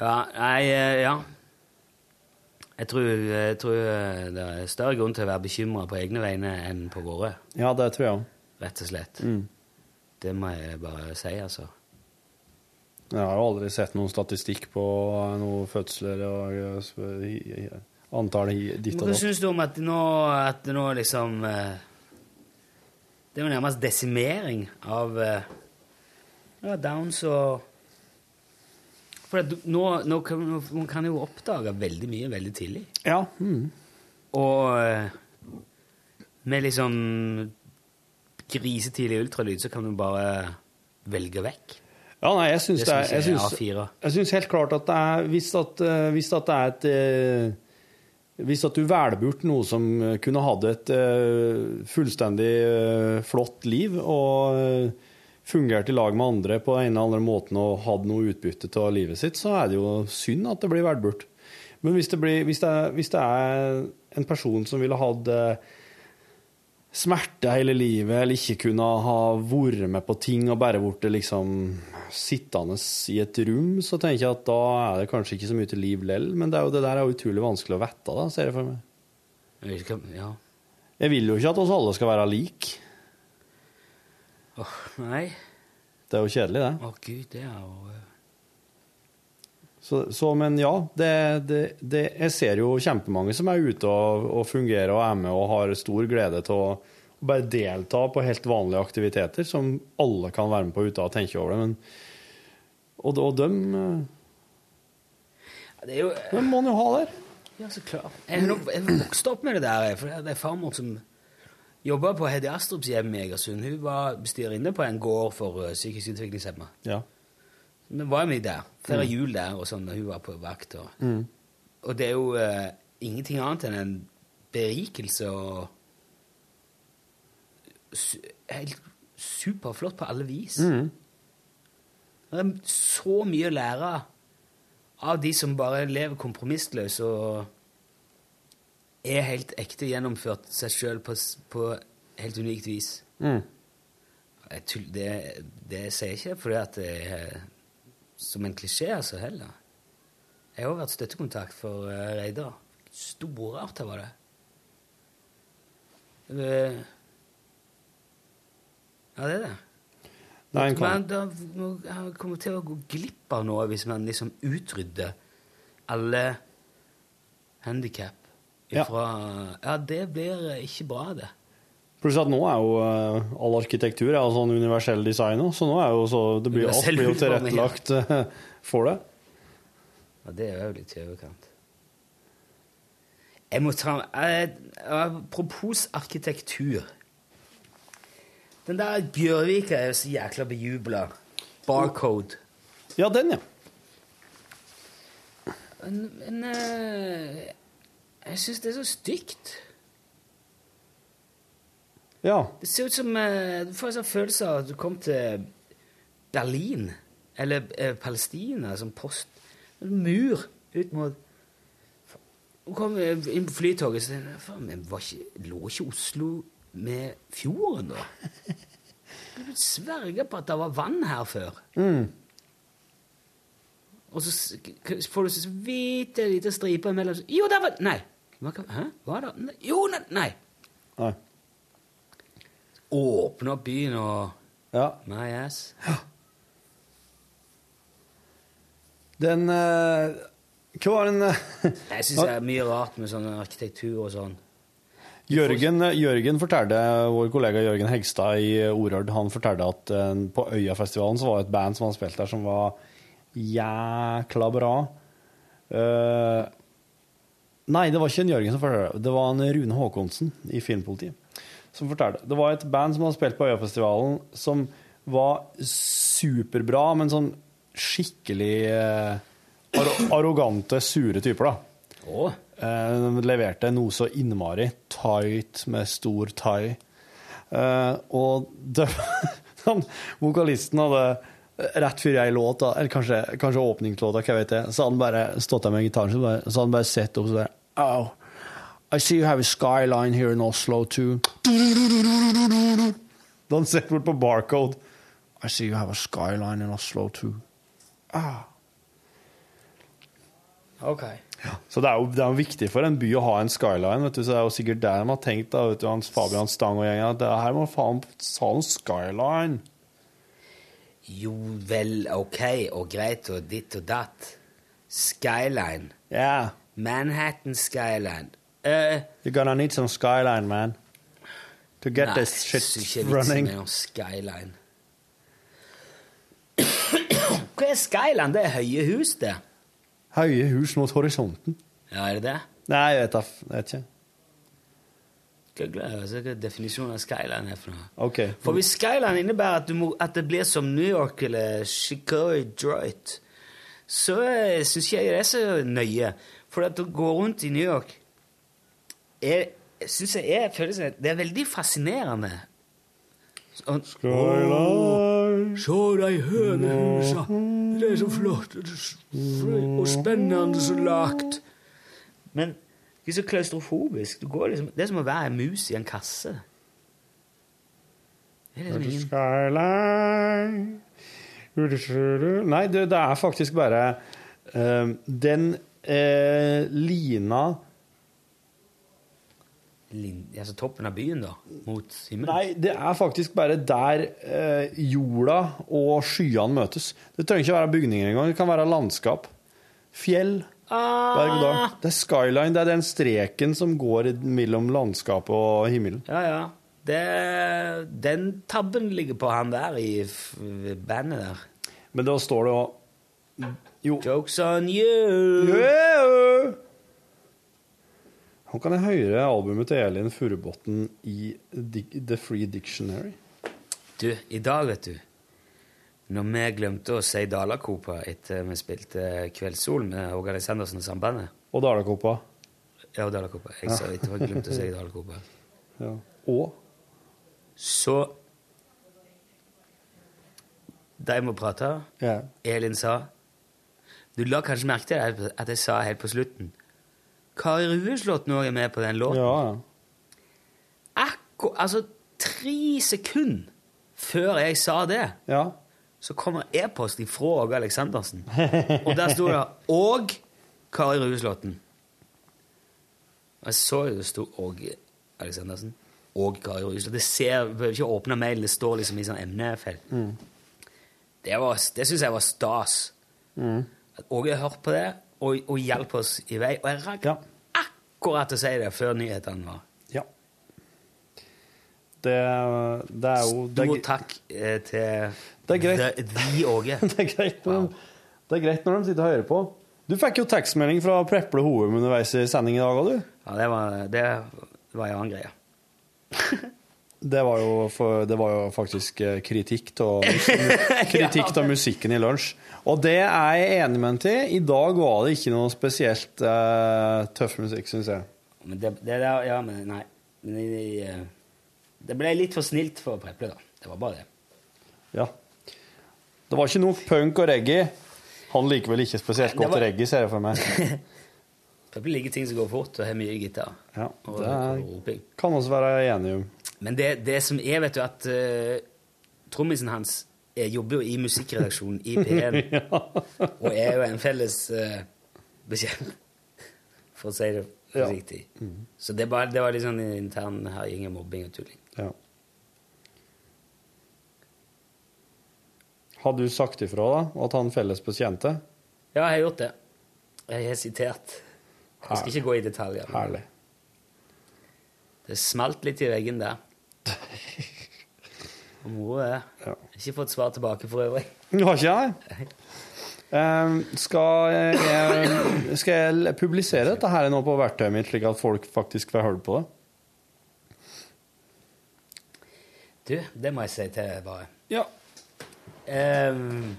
Ja, nei, eh, ja. Jeg tror, jeg tror eh, det er større grunn til å være bekymra på egne vegne enn på våre, Ja, det tror jeg òg. rett og slett. Mm. Det må jeg bare si, altså. Jeg har jo aldri sett noen statistikk på noen fødsler og antall hi- ditt og datt. Hva syns du om at nå, at nå liksom eh, Det er jo nærmest desimering av eh, ja, downs og For nå, nå kan man kan jo oppdage veldig mye veldig tidlig. Ja. Mm. Og eh, med liksom grisetidlig ultralyd så kan du bare velge vekk. Ja, nei, jeg syns helt klart at det er Hvis at, hvis at det er et Hvis at du velger bort noe som kunne hatt et eh, fullstendig eh, flott liv og eh, fungert i lag med andre på ene eller andre måten og hatt noe utbytte av livet sitt, så er det jo synd at det blir valgt bort. Men hvis det, blir, hvis, det hvis det er en person som ville hatt smerte hele livet, eller ikke kunne ha vært med på ting og bare blitt liksom sittende i et rom, så tenker jeg at da er det kanskje ikke så mye til liv lell. Men det, er jo, det der er jo utrolig vanskelig å vite, da, ser jeg for meg. Jeg Ja. Jeg vil jo ikke at oss alle skal være like. Åh, nei. Det er jo kjedelig, det. Å gud, det er jo eh, Så, så men ja, det, det, det, jeg ser jo kjempemange som er ute og, og fungerer og er med og har stor glede til å bare delta på helt vanlige aktiviteter som alle kan være med på uten å tenke over det. Men, og, og dem, eh, Det er jo må en jo ha der. Ja, så klart. Jeg, jeg vokste opp med det der, for det er farmor som jobba på Hedi Astrups hjem i Egersund. Hun var bestyrerinne på en gård for uh, psykisk utviklingshemma. Ja. Vi var mye der. Feira Mm. jul der og sånn når hun var på vakt. Og, Mm. og det er jo uh, ingenting annet enn en berikelse og su Helt superflott på alle vis. Mm. Det er så mye å lære av de som bare lever kompromissløs, og er helt ekte gjennomført seg sjøl på, på helt unikt vis. Mm. Jeg det, det sier jeg ikke fordi at er som en klisjé, altså, heller. Jeg har vært støttekontakt for uh, Reidar. Storarta var det. Uh, Ja, det er det. Nei, kan. Men da jeg kommer til å gå glipp av noe hvis man liksom utrydder alle handikap Ja. Ja, det blir ikke bra, det. Pluss at nå er jo eh, all arkitektur er sånn universell design òg, så nå er jo så det blir, alt blir jo tilrettelagt eh, for det. Ja, det er jo litt i overkant. Jeg må ta eh, Apropos arkitektur. Den der Bjørvika er jo så jækla bejubla. Barcode. Ja, den, ja. Men, men eh, jeg syns det er så stygt. Ja. Det ser ut som eh, Du får en sånn følelse av at du kom til Berlin eller eh, Palestina som post. En mur ut mot Du kom eh, inn på flytoget og tenkte faen, men var ikke, lå ikke Oslo med fjorden, da? (laughs) Du sverger sverge på at det var vann her før. Mm. Og så får du så vidt en liten stripe imellom Jo, der var Nei! Hæ? Hva da? Jo, nei! nei. Nei. Åpne opp byen og Ja. My ass. Den uh, Hva var den uh, Jeg syns det er mye rart med sånn arkitektur og sånn. Jørgen, Jørgen fortalte, vår kollega Jørgen Hegstad i Orørd, han fortalte at eh, på Øyafestivalen så var det et band som han spilte der, som var jækla bra. Uh, Nei, det var ikke en Jørgen som fortalte det. Det var en Rune Håkonsen i Filmpolitiet som fortalte. Det var et band som hadde spilt på Øyafestivalen, som var superbra, men sånn skikkelig eh, arro arrogante, sure typer, da. Oh. Eh, De leverte noe så innmari tight med stor thai. Eh, og det, han, (laughs) vokalisten hadde rett før jeg låt, da, eller kanskje, kanskje åpningslåta, hva vet jeg, så hadde han bare stått der med gitaren, bare, så hadde han bare sett opp og så bare Oh, I see you have a skyline here in Oslo too. Sett bort på Barcode. I see you have a skyline in Oslo too. Ah. ok. Så det er, jo, det er jo viktig for en by å ha en skyline, vet du, så det er jo sikkert der de har tenkt, da, vet du, Hans Fabian Stang og gjengen, at det her må faen ha en skyline. Jo vel, ok, og greit, og ditt og datt. Skyline. Yeah, Manhattan Skyline. Eh, you're gonna need some skyline, man. To get nei, this shit ikke running. med noe Skyline. (coughs) Hva er Skyline? Det er høye hus, det. Høye hus mot horisonten. Ja, er det det? Nei, jeg vet jeg vet ikke. Google altså, hva definisjonen av Skyline er for noe. Okay. For hvis Skyline innebærer at, du må, at det blir som New York eller Chicago Detroit, så uh, syns ikke jeg det er så nøye. For at å gå rundt i New York er, synes jeg er, føler Det er veldig fascinerende. Sånn, Skyline. Se de hønehusa. Det er så flott og spennende så lagt. Men det er så klaustrofobisk. Du går liksom, det er som å være en mus i en kasse. Det er liksom ingen Nei, det, det er faktisk bare uh, den uh, lina lin, altså toppen av byen, da, mot himmelen. Nei, det er faktisk bare der eh, jorda og skyene møtes. Det trenger ikke være bygninger engang. Det kan være landskap. Fjell. Dal. Det er skyline. Det er den streken som går mellom landskapet og himmelen. Ja, ja. Det, den tabben ligger på han der i bandet der. Men da står det òg Jo. Jokes on you! Yeah! Nå kan jeg høre albumet til Elin Furubotn i The Free Dictionary. Du, i dag, vet du Når vi glemte å si Dalakopa etter vi spilte Kveldssol med Åge Aleksandersen og Sambandet Og Dalakopa. Ja, og Dalakopa. Jeg sa etter jeg glemte å si Dalakopa. (laughs) Ja. Og Så De må prate. ja. Elin sa Du la kanskje merke til at jeg sa helt på slutten Kari Rueslåtten òg er med på den låten. ja. Akkur altså tre sekunder før jeg sa det, ja. så kommer e-post fra Åge Aleksandersen. Og der sto det 'og Kari Rueslåtten'. Jeg så jo det sto Åge Aleksandersen og Kari Rueslåtten. Det ser, behøver ikke åpne mail, det står liksom i sånn emnefelt. Det, var- det syns jeg var stas. At Åge har hørt på det og, og hjalp oss i vei. Og jeg rakk Ja. akkurat å si det før nyhetene var. ja. Det, det er jo det er, Stor takk eh, til Det er greit. The Åge. (laughs) det, er greit når de, det er greit når de sitter og hører på. Du fikk jo tekstmelding fra Preple Hovum underveis i sending i dag òg, du. Ja, det var, det var en annen greie. (laughs) Det var jo, for, det var jo faktisk eh, kritikk av av (laughs) musikken i lunsj. Og det er jeg enig med han til. I dag var det ikke noe spesielt uh, tøff musikk, syns jeg. Men det, det ja, men nei. Men det, eh, det ble litt for snilt for Preple, da. Det var bare det. Ja. Det var ikke noe punk og reggae. Han liker vel ikke spesielt godt var- reggae, ser jeg for meg. (laughs) Preple liker ting som går fort, og har mye gitar. Ja, det er, kan også være enig om. Men det, det som er, vet du, at uh, trommisen hans jobber jo i musikkredaksjonen i P1, (laughs) og er jo en felles uh, bekjent, for å si det Ja. forsiktig. Så det, bare, det var litt sånn intern herjing og mobbing og tulling. Ja. Har du sagt ifra da, at han felles bekjente? Ja, jeg har gjort det. Jeg har sitert. Jeg skal ikke gå i detaljer. Herlig. Det smalt litt i veggen der. (laughs) Moro er Ja. Ikke fått svar tilbake for øvrig. Har ikke det? Um, skal, jeg, skal jeg publisere dette her nå på verktøyet mitt, slik at folk faktisk får høre på det? Du, det må jeg si til deg, bare. Ja. Um,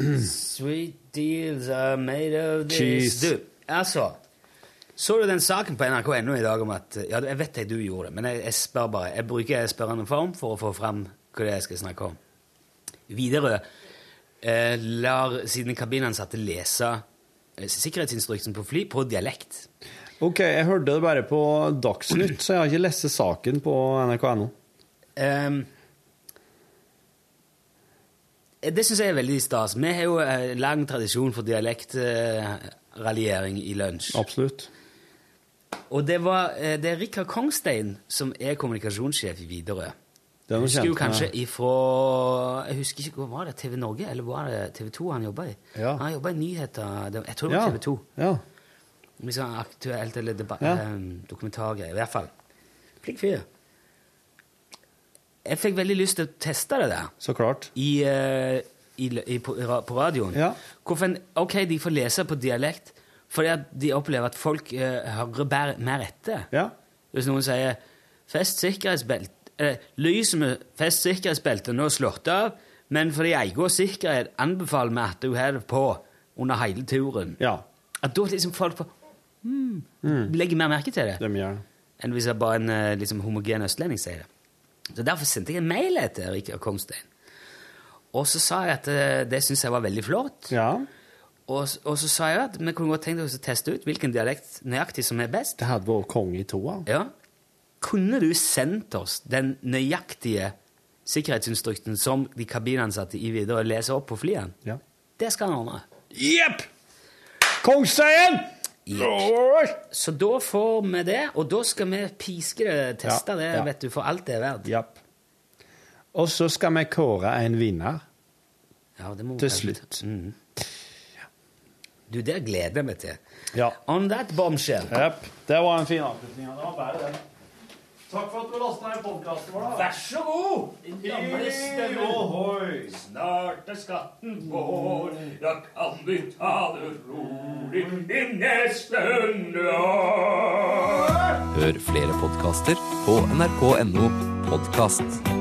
(clears throat) sweet deals are made of this Cheese. Du, altså Så du den saken på nrk.no i dag om at Ja, jeg vet jeg du gjorde det, men jeg, jeg spør bare. Jeg bruker spørrende form for å få fram hva det er jeg skal snakke om. Widerøe eh, lar sine kabinansatte lese eh, sikkerhetsinstruksen på fly på dialekt. OK, jeg hørte det bare på Dagsnytt, så jeg har ikke lest saken på nrk.no. Um, det syns jeg er veldig stas. Vi har jo eh, lang tradisjon for dialektraljering i lunsj. Absolutt. Og det, var, eh, det er Rikard Kongstein som er kommunikasjonssjef i Widerøe. Er Jeg husker jo kanskje ifra Jeg husker ikke, Var det TV Norge eller var det TV 2 han jobba i? Ja. Han jobba i nyheter Jeg tror det var Ja. TV 2. Ja. Liksom aktuelt eller Ja. eh, dokumentargreier. I hvert fall. Flink fyr. Jeg fikk veldig lyst til å teste det der Så klart. i, eh, i, i, på, på radioen. Ja. Hvorfor ok, de får lese på dialekt fordi at de opplever at folk eh, hører mer etter. Ja. Hvis noen sier 'fest sikkerhetsbelte', eh, lyset med 'fest sikkerhetsbelte' nå slått av, men for din egen sikkerhet anbefaler vi at du har det på under hele turen. ja. At da liksom folk får, hmm, legger mer merke til det De mye, det. enn hvis jeg bare en eh, liksom, homogen østlending sier det. Så Derfor sendte jeg en mail til Rikard Kongstein. Og så sa jeg at eh, det syntes jeg var veldig flott. Ja. Og, og så sa jeg at vi kunne godt tenkt oss å teste ut hvilken dialekt nøyaktig som er best. Det hadde vært konge i toa. Ja. Kunne du sendt oss den nøyaktige sikkerhetsinstrukten som de kabinansatte i Widerøe leser opp på flyene? Ja. Det skal han ordne. Jepp! Kongstein! Så da får vi det, og da skal vi piske det, teste Ja, det, ja. vet du, for alt det er verdt. Yep. Og så skal vi kåre en vinner Ja, det må til slutt. ta. Du, det gleder jeg meg til. Ja. On that bombshell. Jepp. Det var en fin avslutning. Det var bare det. Takk for at du lasta ned podkasten vår. Vær så god! Gamle stemme. Ohoi. Snart er skatten vår, da kan vi ta det rolig i neste år. Hør flere podkaster på nrk.no podkast.